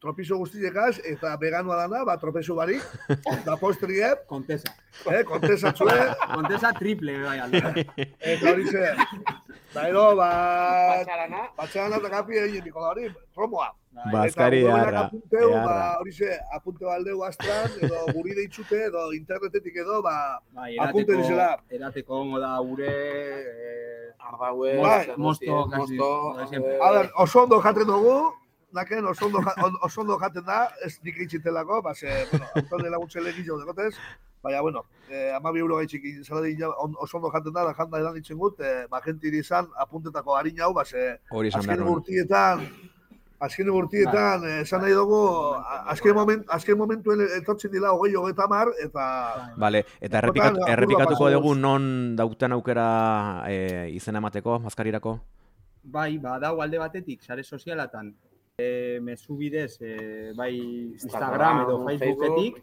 tropizo guztiekaz, eta veganua dana, ba, tropezo barik, da postriep, Kontesa. eh, kontesatzue, Kontesa triple, bai, alde. eta hori ze, da ero, ba, Patxarana. batxaran eta kapi egin niko da hori, promoa. Baskari Eta apunteu, ba, hori ze, apunte baldeu astran, edo guri deitzute, edo internetetik edo, ba, Bai, Apunte erateko, dizela. erateko ongo da gure... Eh, Ardaue, Bai. Mosto, kasi, mosto, de siempre. eh, A ber, oso ondo jaten dugu, naken oso ondo, oso ondo jaten da, ez nik eitzitelako, ba, ze, bueno, autonde laguntze legillo dekotez, baina, bueno, eh, amabi euro gaitxik saladi on, oso ondo jaten da, da janda edan ditzen gut, eh, ba, gentiri izan apuntetako harin hau, ba, ze, azken urtietan, azken urtietan, eh, esan nahi dugu, a- azken, moment, azken momentuen etortzen dila hogei hogeita mar, eta Vale, eta Askotan, errepikat, apurra errepikatuko dugu non dauten aukera e, izena emateko, mazkarirako? Bai, badau alde batetik, sare sozialatan, e, mezu bidez, e, bai Instagram edo Facebooketik,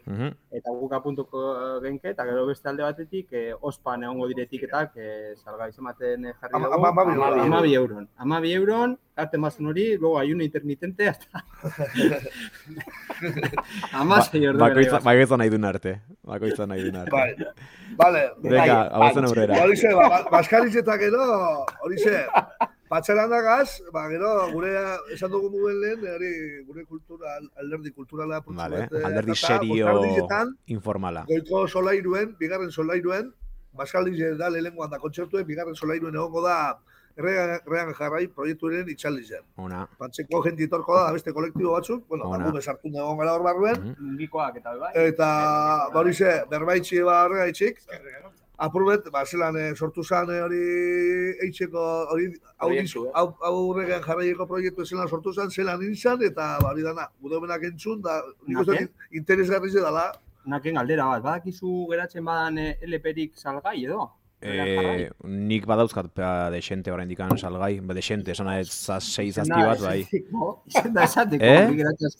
eta guk apuntuko genke, eta gero beste alde batetik, e, ospan egongo diretiketak, e, salga izematen eh, jarri Ama- dugu. ama- amabi euro. Amabi euron. Amabi euron, arte mazun hori, luego ayuno intermitente, hasta... Amasei ordu. Bakoitza, bakoitza nahi duen arte. Bakoitza nahi duen arte. bai, Vale, Venga, hauzen aurrera. Hori ze, ba, ba- Baskariz eta patxeran dagaz, ba, gero, gure, esan dugu muguen lehen, hori, gure kultura, alderdi kulturala, putzu Vale, bat, alderdi data, serio informala. goiko solairuen, bigarren solairuen, Baskaldize da lehenengoan da kontzertuen, bigarren solairuen egongo da errean jarrai proiektuaren itxaldizen. Ona. Pantzeko jenti etorko da, beste kolektibo batzuk, bueno, Ona. gu bezartu egon gara hor barruen, Mhm. Mungikoak eta bai. eta ba, hori ze, berbaitxi ba apurbet, ba, zelan eh, sortu zan eh, hori eitzeko, hori Proiektu, eh? aurregan jarraieko proiektu zelan sortu zan, zelan izan, eta ba, hori dana, gudomenak entzun, da, nik interesgarri ze dala, Naken galdera bat, badakizu geratzen badan eh, LP-rik salgai edo? Eh, nik badauzkat pa desente oraindik dikan salgai, ba desente, esan ez sei zazpi bat bai. Izen da esateko, Eh? eh?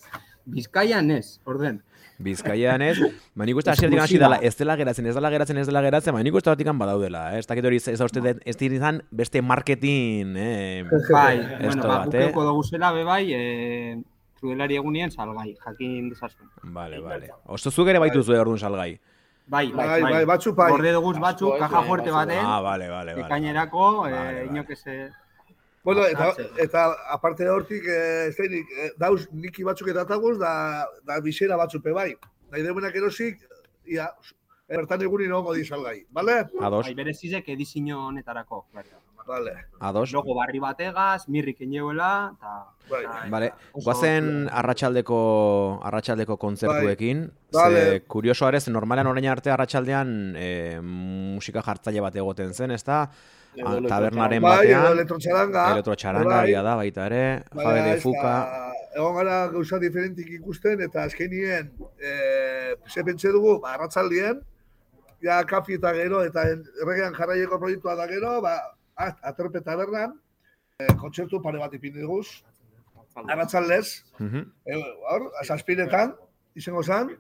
Bizkaian ez, orden. Bizkaian ez, ba nik uste hasieratik hasi dela, ez dela geratzen, ez dela geratzen, ez dela geratzen, ba nik uste batikan badaudela, eh? ez dakit hori ez da uste ez dira izan beste marketing, eh? Bai, Esto bueno, ba, bat, guk eh? euko dugu zela, be bai, eh, trudelari egunien salgai, jakin dezazun. Vale, vale. Oso zuk ere baitu zuen orduan salgai. Bai, bai, bai, bai, batzu bai. Gorde dugu batzu, kaja eh, fuerte baten, Ah, vale, vale, vale. ekainerako, eh, Vale, vale. inok eze... Bueno, eta, eta aparte de hortik, ez dainik, eh, dauz niki batzuk eta taguz, da, da bisera batzupe bai. Nahi deumenak erosik, ia, bertan egunin egongo di salgai, bale? Ados, Bai, berezizek edizio honetarako. Bai. Bale, ados. Logo barri bategaz, mirrik eneuela, eta... Bai. Vale, guazen arratsaldeko arratsaldeko kontzertuekin, Vale. ze kurioso arez, normalean orain arte arratsaldean e, musika jartzaile bat egoten zen, ezta? Edo A- elektrotxaranga. Tabernaren bai, batean, elektrotxaranga. elektrotxaranga bai. da baita ere, Baina, Jabe de Fuka, Egon gara gauza diferentik ikusten, eta azkenien, e, ze pentsa dugu, ba, arratzaldien, ja kafi eta gero, eta erregean jarraieko proiektua da gero, ba, at- aterpe tabernan, e, kontzertu pare bat ipin diguz, arratzaldez, e, hor, zazpiretan, izango zan,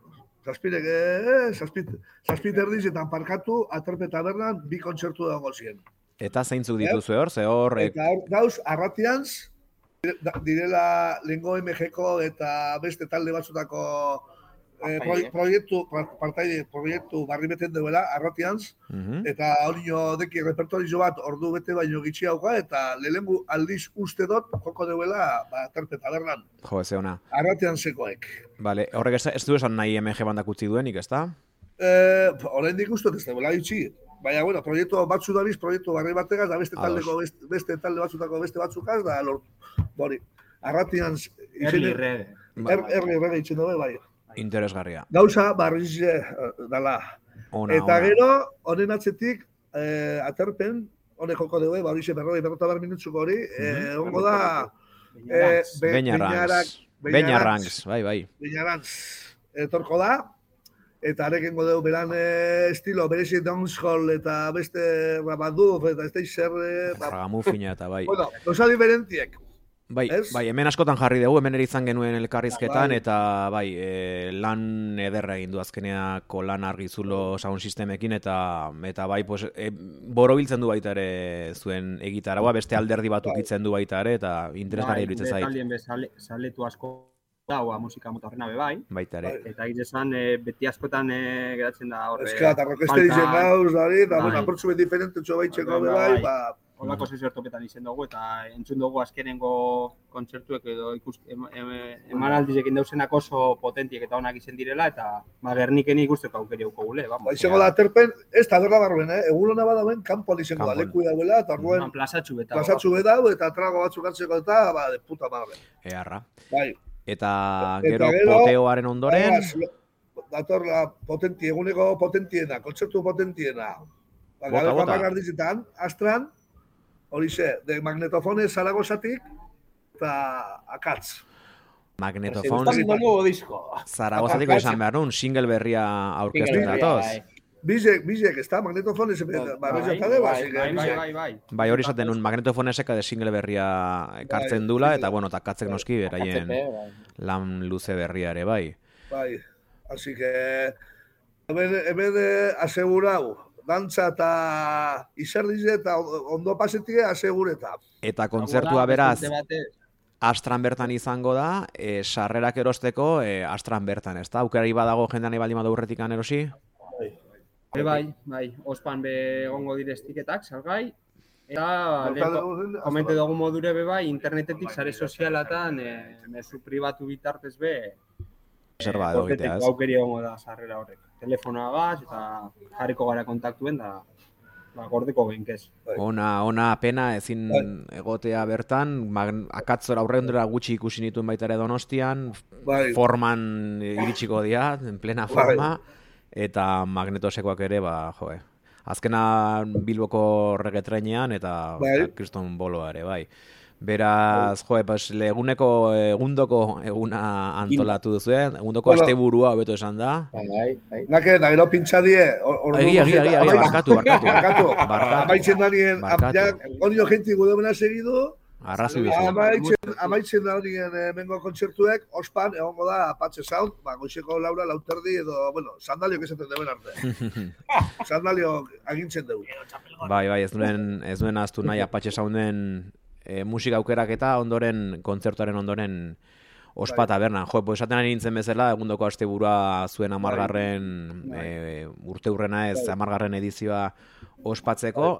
zazpire, e, zazpit, zazpit erdizetan parkatu, aterpe tabernan, bi kontzertu dago ziren. Eta zeintzuk dituzu hor, ze hor, e, Eta hor, gauz, arratianz, da- direla lengo MGko eta beste talde batzutako eh, proiektu, par- partaide, proiektu barri beten duela, arratianz, mhm. eta hori jo deki repertorio bat ordu bete baino gitxi hauka, eta lehengu aldiz uste dut, joko duela, ba, terpe tabernan, jo, ez ona. arratian zekoek. Vale, horrek ez, ez du esan nahi MG bandak utzi duenik, ezta? Eh, orain dik uste ez duela itxi. Baina, bueno, proiektu batzu dabiz, proiektu barri bategaz, da beste taldeko, beste, beste talde batzutako beste batzukaz, da lortu. Hori, arratian Erli rege. Er, erri errege itxen dugu, bai. Interesgarria. Gauza, barriz eh, dala. Ona, Eta ona. gero, honen atzetik, eh, aterpen, honek joko dugu, barriz berroi, berrota bar minutzuko hori, eh, ongo da, eh, be, Beñarranks. Beñarranks. Beñarranks, bai, bai. Beñarantz etorko da, eta arekengo dugu beran eh, estilo, berezi dancehall eta beste rabaduf, eta ez da zer, eh, ba, Ragamufina eta bai. bueno, gauza diferentiek. Bai, ez? bai, hemen askotan jarri dugu, hemen ere izan genuen elkarrizketan, Bai. eta bai, e, lan ederra egin du azkeneako lan argizulo sound sistemekin, eta eta bai, pues, e, borobiltzen du baita ere zuen egitaragoa, beste alderdi bat ukitzen du baita ere, eta interesgarri iruditzen zait, Taldien bezale, saletu asko daua musika mota horrena be bai. baita ere. Eta esan e, beti askotan e, geratzen da horre. Eska, eta rokesteri zen gauz, dari, eta, Bai. bueno, aportzu bet diferente txo baitxeko Bai, be bai, bai. ba, Olako zezio topetan izen dugu eta entzun dugu azkenengo kontzertuek edo ikus, em, em, emanaldizekin dauzenak oso potentiek eta onak izen direla eta ba, Gerniken ikusteko aukeri uko gule. Vamos, ba, izango da aterpen, ez taberna barruen, eh? Egun hona badauen, kanpoan izango da, leku dauela, eta orduen, plazatxu eta. plazatxu bedau, eta trago batzuk hartzeko eta, ba, de puta madre. Eharra. Bai. Eta Eta gero gero, poteoaren ondoren, dator la potenti, eguneko potentiena, kontzertu potentiena. Ba, Bota, bota. astran, hori ze, de magnetofone Zaragozatik, eta akatz. magnetofon, Está un nuevo disco. Zaragozatiko esan behar nun, single berria aurkezten Single berria, datoz. Bizek, bizek, ez da, magnetofone, ze, ba, Bai, bai, ba, bai, Bai, bai, bai, bai. Bai, hori esaten nun, magnetofonesek de single berria ekartzen Bai, dula, eta bueno, eta katzek noski beraien lan luze berria ere, bai. Bai, así que, hemen, hemen eh, asegurau, dantza eta izerdize eta ondo pasetie asegureta. Eta kontzertua da, beraz, astran bertan izango da, e, sarrerak erosteko e, astran bertan, ezta? Aukerari badago jendean nahi baldin badu urretikan erosi? Bai, bai, bai, ospan be egongo dire estiketak, salgai, Eta, lehen komente dugu modure be bai, internetetik sare sozialatan, e, mezu pribatu bitartez be, Reserva edo kortetik egitea, ez? aukeri egongo da sarrera horrek. Telefonoa gaz, eta jarriko gara kontaktuen, da, ba, gordeko behinkez. Ona, ona pena ezin egotea bertan, mag, akatzora aurrendera gutxi ikusi nituen baita ere donostian, Bai. forman iritsiko dira, en plena Bai. Eta magnetosekoak ere, ba, joe. Azkena Bilboko regetrenean eta Bai. eta kriston boloa ere, bai. Beraz, joe, pues, eguneko, egundoko eguna antolatu duzu, egundoko Bueno. asteburua hobeto esan da. Bai, bai. Nake, da gero pintxa die, or- ordu Egia, egia, egia, egia, amai- barkatu, barkatu. barkatu. Barkatu. Amaitzen danien, Barkatu. ja, Arrazu duzu. amaitzen, amaitzen da honien eh, mengo kontzertuek, ospan, egongo da Apache Sound, ba, goizeko laura, lauterdi, edo, bueno, sandaliok esaten deben arte. sandaliok agintzen dugu. Bai, bai, ez duen, ez duen aztu nahi Apache Sounden e, musika aukerak eta ondoren, kontzertuaren ondoren ospa tabernan. Jo, pues esaten ari nintzen bezala, egundoko asteburua zuen amargarren e, urte hurrena ez, amargarren edizioa ospatzeko.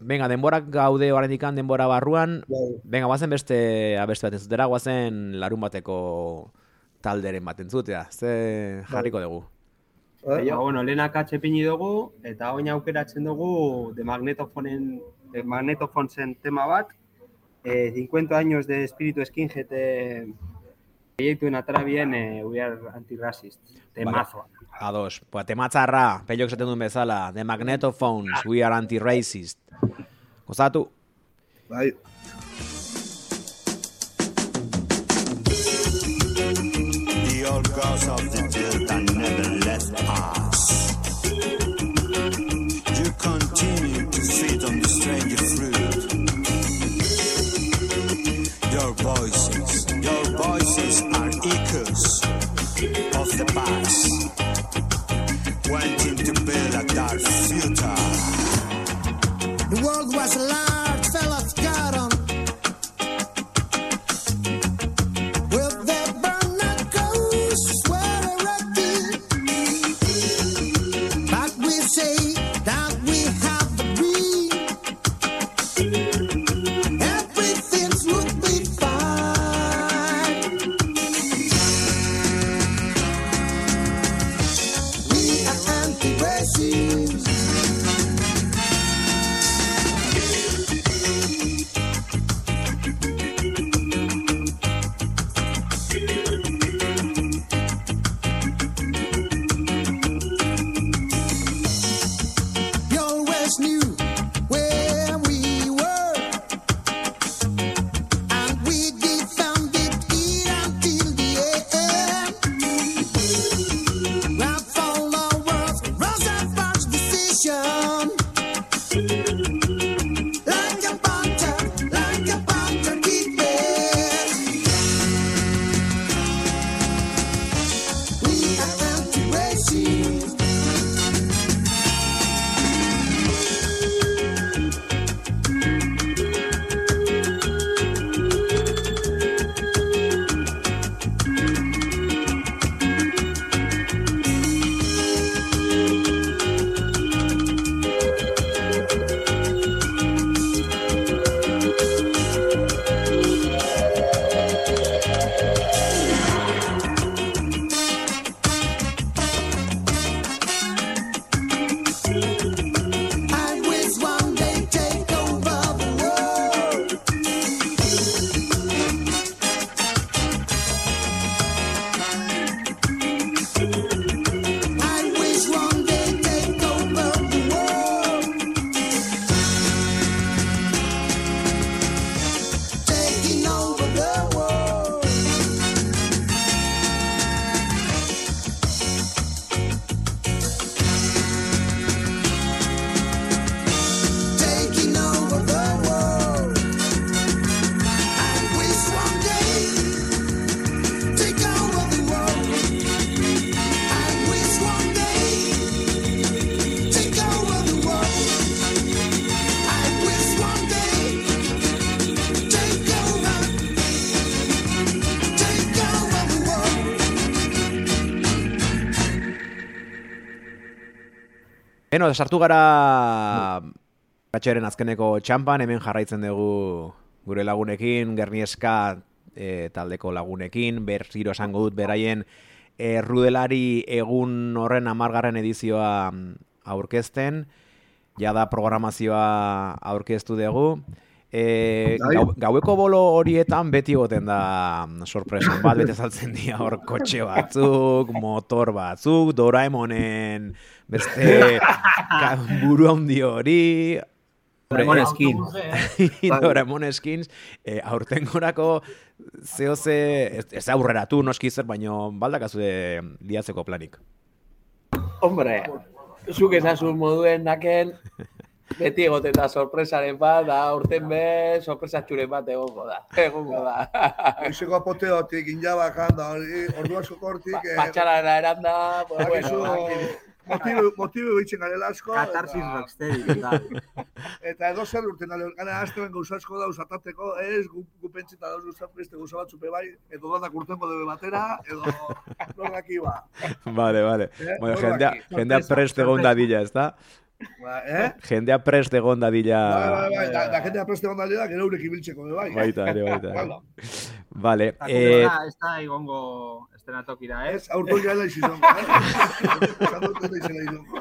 Venga, denborak gaude oraindikan denbora barruan, venga, guazen beste abeste bat entzutera, guazen larun bateko talderen bat entzutea. Ze jarriko dugu. Eh? Ba, bueno, lehenak atxepini dugu, eta oin aukeratzen dugu de magnetofonen, de magnetofonsen tema bat, eh, 50 años de espíritu skinhead proiektuen atara bien eh, We Are Anti-Racist, temazoa. Ados, pues tematzarra, pellok esaten duen bezala, The Magnetophones, We Are Anti-Racist. Gozatu. Bai. The old gods of the The world was a large Beno, sartu gara Ratxeren azkeneko txampan, hemen jarraitzen dugu gure lagunekin, Gernieska e, taldeko lagunekin, berziro esango dut beraien e, rudelari egun horren amargarren edizioa mm, aurkezten, jada programazioa aurkeztu dugu. E, Bai. gau, gaueko bolo horietan beti goten da mm, sorpresa bat, bete saltzen dira hor kotxe batzuk, motor batzuk, Doraemonen beste buru handi hori, Doraemon skin. Doraemon skins, e, aurtengorako zeo ze, ez, ez aurreratu noski zer, baino baldakazu liatzeko planik. Hombre, zuk esasun moduen naken, beti egoten da sorpresaren bat, da urten be, sorpresatxuren bat egongo da. Egongo da. Goizeko apoteotik, injabakan, da hori, ordu asko hortik, eh, Patxarara eranda, pues Bakizu, bueno, motibo, motibo bitzen garela asko. Katarsis eta- rocksteady, eta. Eta edo zer urten ale, gana azteren gauza asko dauz atateko, ez, gu, gu pentsita dauz beste gauza batzupe bai, edo danak urtengo debe batera, edo norrak iba. Vale, vale. Eh, Bueno, jendea, jendea Sorpresa, prest egon sorpresa. Dadila? Ba, eh? Jendea prest egon dadila. Bai, bai, bai, da, da jendea preste gondalera, gero eurek ibiltzeko bai. Baita, ere, baita. Vale, eh, ez da igongo estenatokira, ez? ez, eh? Ez izela izongo.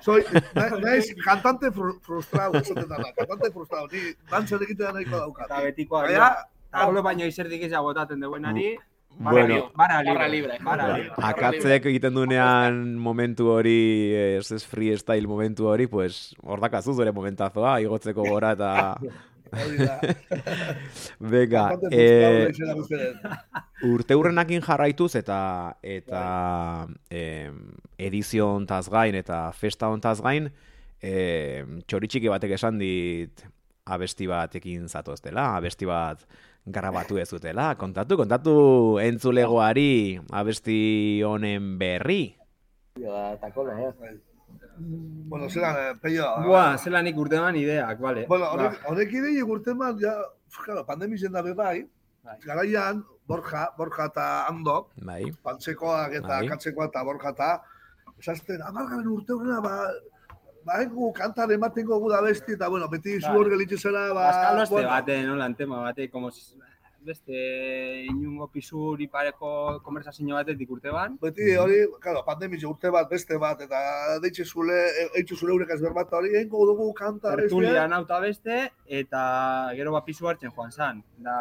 Soy, na- naiz, cantante fru- frustrado, esaten cantante frustrado, ni dantzan egitea nahiko daukat. Eta betikoa. Baina, Pablo baino izerdik ez botaten duenari. Bueno, Barra libre. libre. Bara Barra libre. akatzek egiten duenean momentu hori, ez ez freestyle momentu hori, pues hor dakazu zure momentazoa, igotzeko gora eta... Cantante frustrado eh, urte hurrenakin jarraituz eta eta em, edizio hontaz gain eta festa hontaz gain em, txoritxiki batek esan dit abesti batekin zatoztela, abesti bat grabatu ez dutela. Kontatu, kontatu entzulegoari abesti honen berri. takona, eh? Bueno, zelan, eh, peio. Buah, zelanik urteman ideak, bale. Bueno, horrek, horrek ide urte man, ja, claro, pandemien da be bai, Bai. garaian, Borja, Borja eta Andok, Bai, pantzekoak eta Bai. katzekoa eta Borja eta, esazten, amargaren urte horrena, ba, ba, egu kantan ematen gogu da besti, eta, bueno, beti zu Bai. hor gelitze zera, ba, Azkalo este bueno, baten, nolan tema bate, como si- beste inungo pisuri pareko konversazio batetik urte ban. beti hori, claro, pandemia urte bat, beste bat, eta deitxe zule, eitzu zure eurek ez berbata hori, egingo dugu kanta besti, Tertulia nauta beste, eta gero bat pisu hartzen joan zan. Da,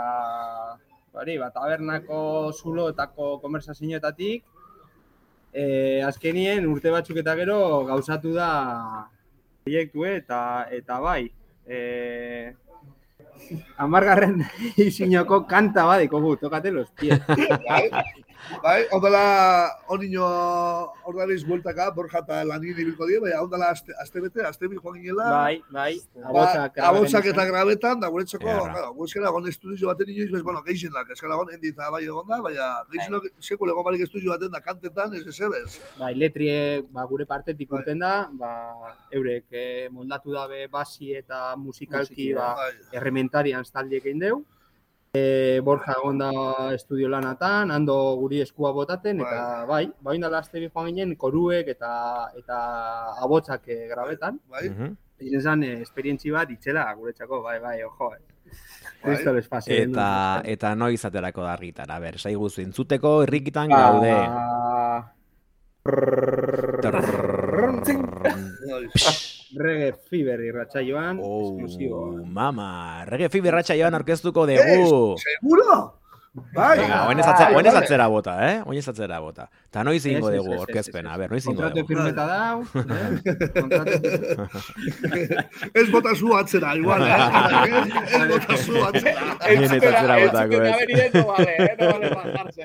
hori, bat tabernako zuloetako konversazioetatik, e, azkenien urte batzuk eta gero gauzatu da proiektue eta eta bai. E, amargarren izinoko kanta bat dikogu, tokate los pies. bai, bai, ondala, onino, ordariz bueltaka, Borja eta lanin ibilko die, bai, ondala, aste, aste bete, aste bi joan ginela, Bai, bai, Ba, abotsak. abotsak eta grabetan, da guretzako, claro, guzkera gon estudio baten inoiz, bez, bueno, geixenak, eskala gon, endi eta bai egon da, baina geixenak sekule egon barik estudio baten da kantetan, ez ez ebez. bai, letrie ba, gure partetik urten da, ba, eurek eh, moldatu dabe basi eta musikalki ba, Bai, errementarian taldiek egin deu. E, Borja egon da estudio lanatan, hando guri eskua botaten, eta bai, bai indala aste bi joan ginen koruek eta eta abotsak eh, grabetan. bai, Mhm. Egin zen eh, esperientzi bat itxela guretzako, bai, bai, ojo. Eh. Bai. Kristo pase. Eta, eta noiz aterako da argitara, ber, saiguzu entzuteko irrikitan gaude. Ba, bai. Reggae Fever irratsaioan, Oh, esklusibo. mama, reggae fiberratxa joan orkestuko dugu. Seguro? Bai, Venga, oinez atzera, oinez atzera bota, eh? Oinez atzera bota. Ta noiz ingo ez, dugu ez, ez, orkezpena, a ber, noiz ingo Kontratu dugu. firmeta dau, eh? Ez bota zu atzera, igual, eh? Ez- bota zu atzera. Ez atzera botako, ez. ez. no vale, eh? no vale bajarse.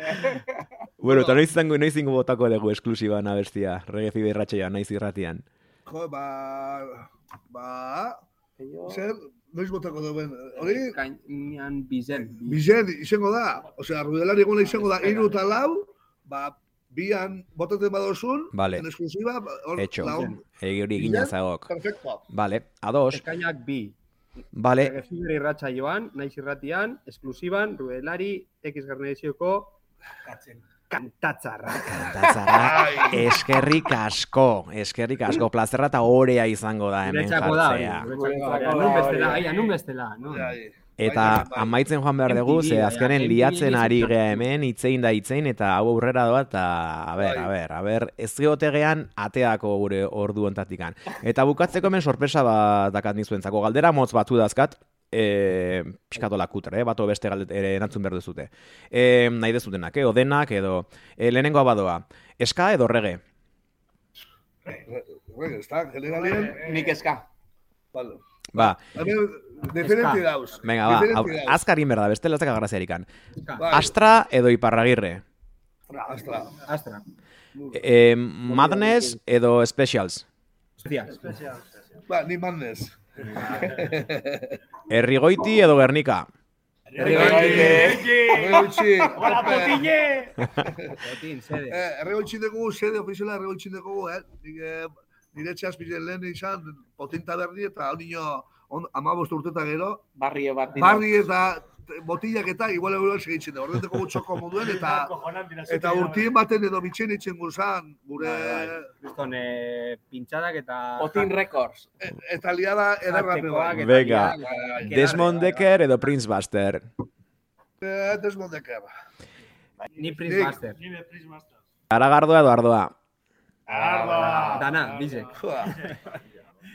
Bueno, eta noiz ingo botako dugu esklusiban abestia, reggae fiberratxa joan, noiz irratian. Jo, ba, ba, zer, noiz botako duen, hori, Kainan bizen. Bizen, izango da, osea, rudelari eguna izango da, iru eta lau, ba, bian botaten badozun, Vale. en exclusiva, hor, Etxo, lagun, egi hori egina zagok. perfecto. Vale, ados, Ekainak bi. vale, Regefibri irratxa joan, naiz irratian, esklusiban, rudelari, X garnezioko, kantatzarra. Kantatzara, eskerrik asko, eskerrik asko, plazerra eta orea izango da hemen jartzea. Nun bestela, aia, nun bestela, nun. Eta bai, bai. amaitzen joan behar dugu, ze azkenen liatzen ari gea hemen, itzein da itzein, eta hau aurrera doa, eta a ber, a Bai. ber, a ber, ez geotegean ateako gure ordu ontatikan. Eta bukatzeko hemen sorpresa bat dakat nizuentzako, galdera motz batu dazkat, e, pixkatola kutre, eh? bato beste galdet, ere erantzun behar duzute. E, nahi dezutenak, eh? odenak edo, e, lehenengoa badoa, eska edo rege? Bueno, está, generalien, Nik eska. vale. Ba, diferente dauz. venga, ba, Diferente hau- dauz. azkarin berda, beste latzak agraziarikan. Astra edo iparragirre? Astra. Astra. E, Madness edo Specials? Hostia. Ba, ni mannes. Errigoiti edo Gernika? Erregoitzi. Hola, potille! Botin, sede. Eh, Erregoitzi dugu, sede ofiziala erregoitzi dugu, eh? Eh, nire txas bizen lehen izan, potinta berdi eta hau nino amabost urteta gero, Barri bat dira. barri eta botillak eta igual euro segitzen da. Orduan dugu txoko moduen eta eta urtien baten edo bitxen itzen guzan, gure... Kriston, eh, pintxadak eta... Otin Records. e- Eta liada bai. eta Venga. Desmond Decker edo Prince Buster? Eh, Desmond Decker. Ni Prince Nik. Master. Aragardoa edo Ardoa? Dana, bize. Fua.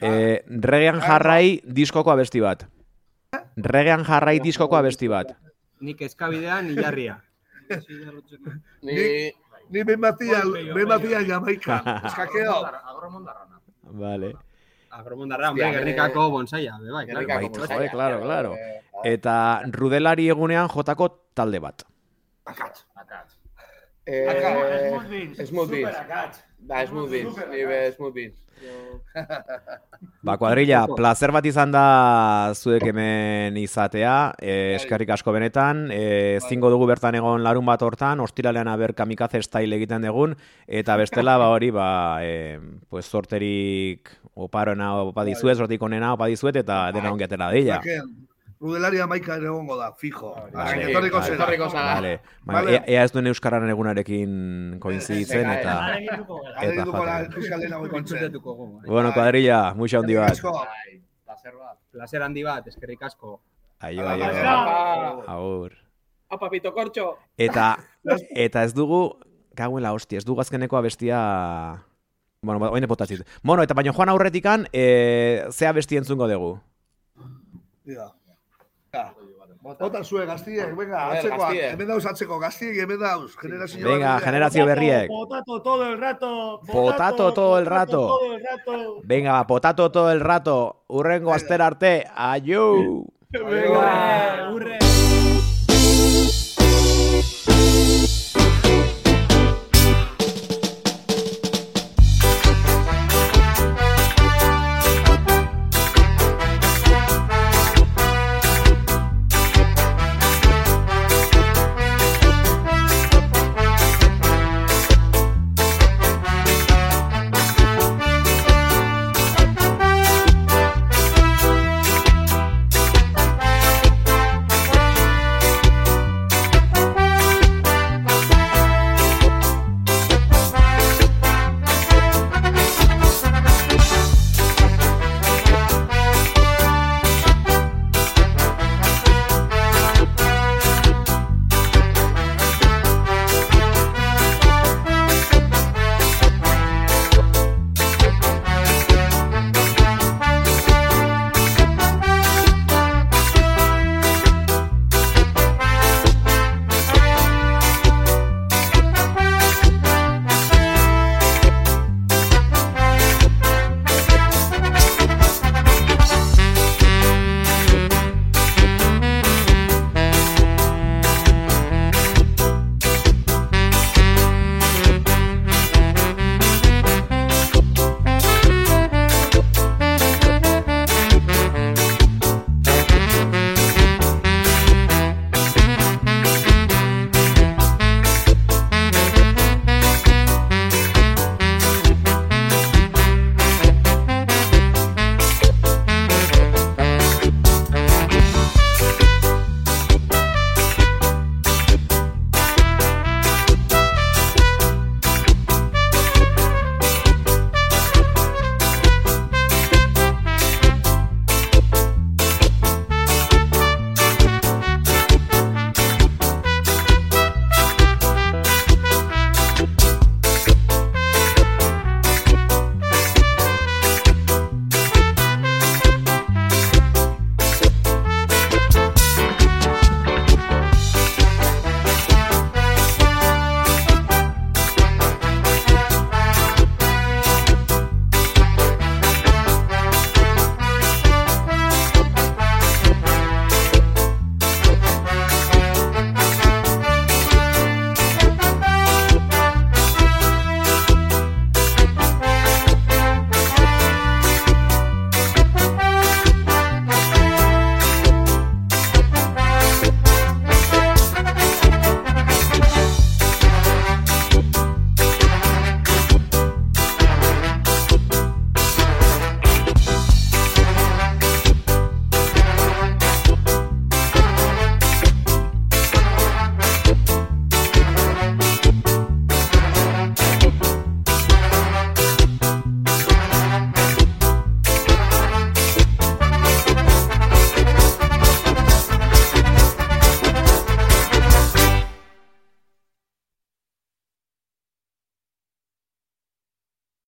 E, regean jarrai diskoko abesti bat. Regean jarrai diskoko abesti bat. Nik eskabidean hilarria. Ni... Ni behin batia, behin batia Jamaika. Eskakeo. Vale. Agromondarra, hombre, Gernikako bonsaia, be bai, claro. Baitu, bonsaia. jode, claro, claro. Eta rudelari egunean jotako talde bat. Eh, Smooth Beans. Ba, Smooth Beans. Ni be Smooth Beans. Ba, kuadrilla, placer bat izan da zuek hemen izatea, e, eskerrik asko benetan, e, zingo dugu bertan egon larun bat hortan, ostiralean aber kamikaze style egiten dugun, eta bestela, ba hori, ba, e, pues, sorterik oparoena opa dizuet, sortik onena opa dizuet, eta dena dilla. Zaken, Rudelaria maika ere egongo da, fijo. Etorriko vale. zera. Etorriko. Vale. Ea, ea ez duen euskararen egunarekin koinziditzen, eta... Eta bai. Bueno, kuadrilla, muxa handi bat. Asko. Placer handi bat, eskerrik asko. Aio, aio. Agur. apa, pito kortxo. Eta, eta ez dugu, kaguen la hostia, ez dugu azkeneko abestia... Bueno, ba, oine potatzit. Bueno, eta baina joan aurretikan, e, ze abesti entzungo dugu. Ja. Zue gaztiek, venga, atzekoak. Hemen dauz atzeko gaztiek, hemen dauz. Generazio Venga, berriak. generazio berriek. Potato todo el rato. Potato todo el rato. todo el rato. Venga, potato todo el rato. Urrengo astera arte. Venga. Urre!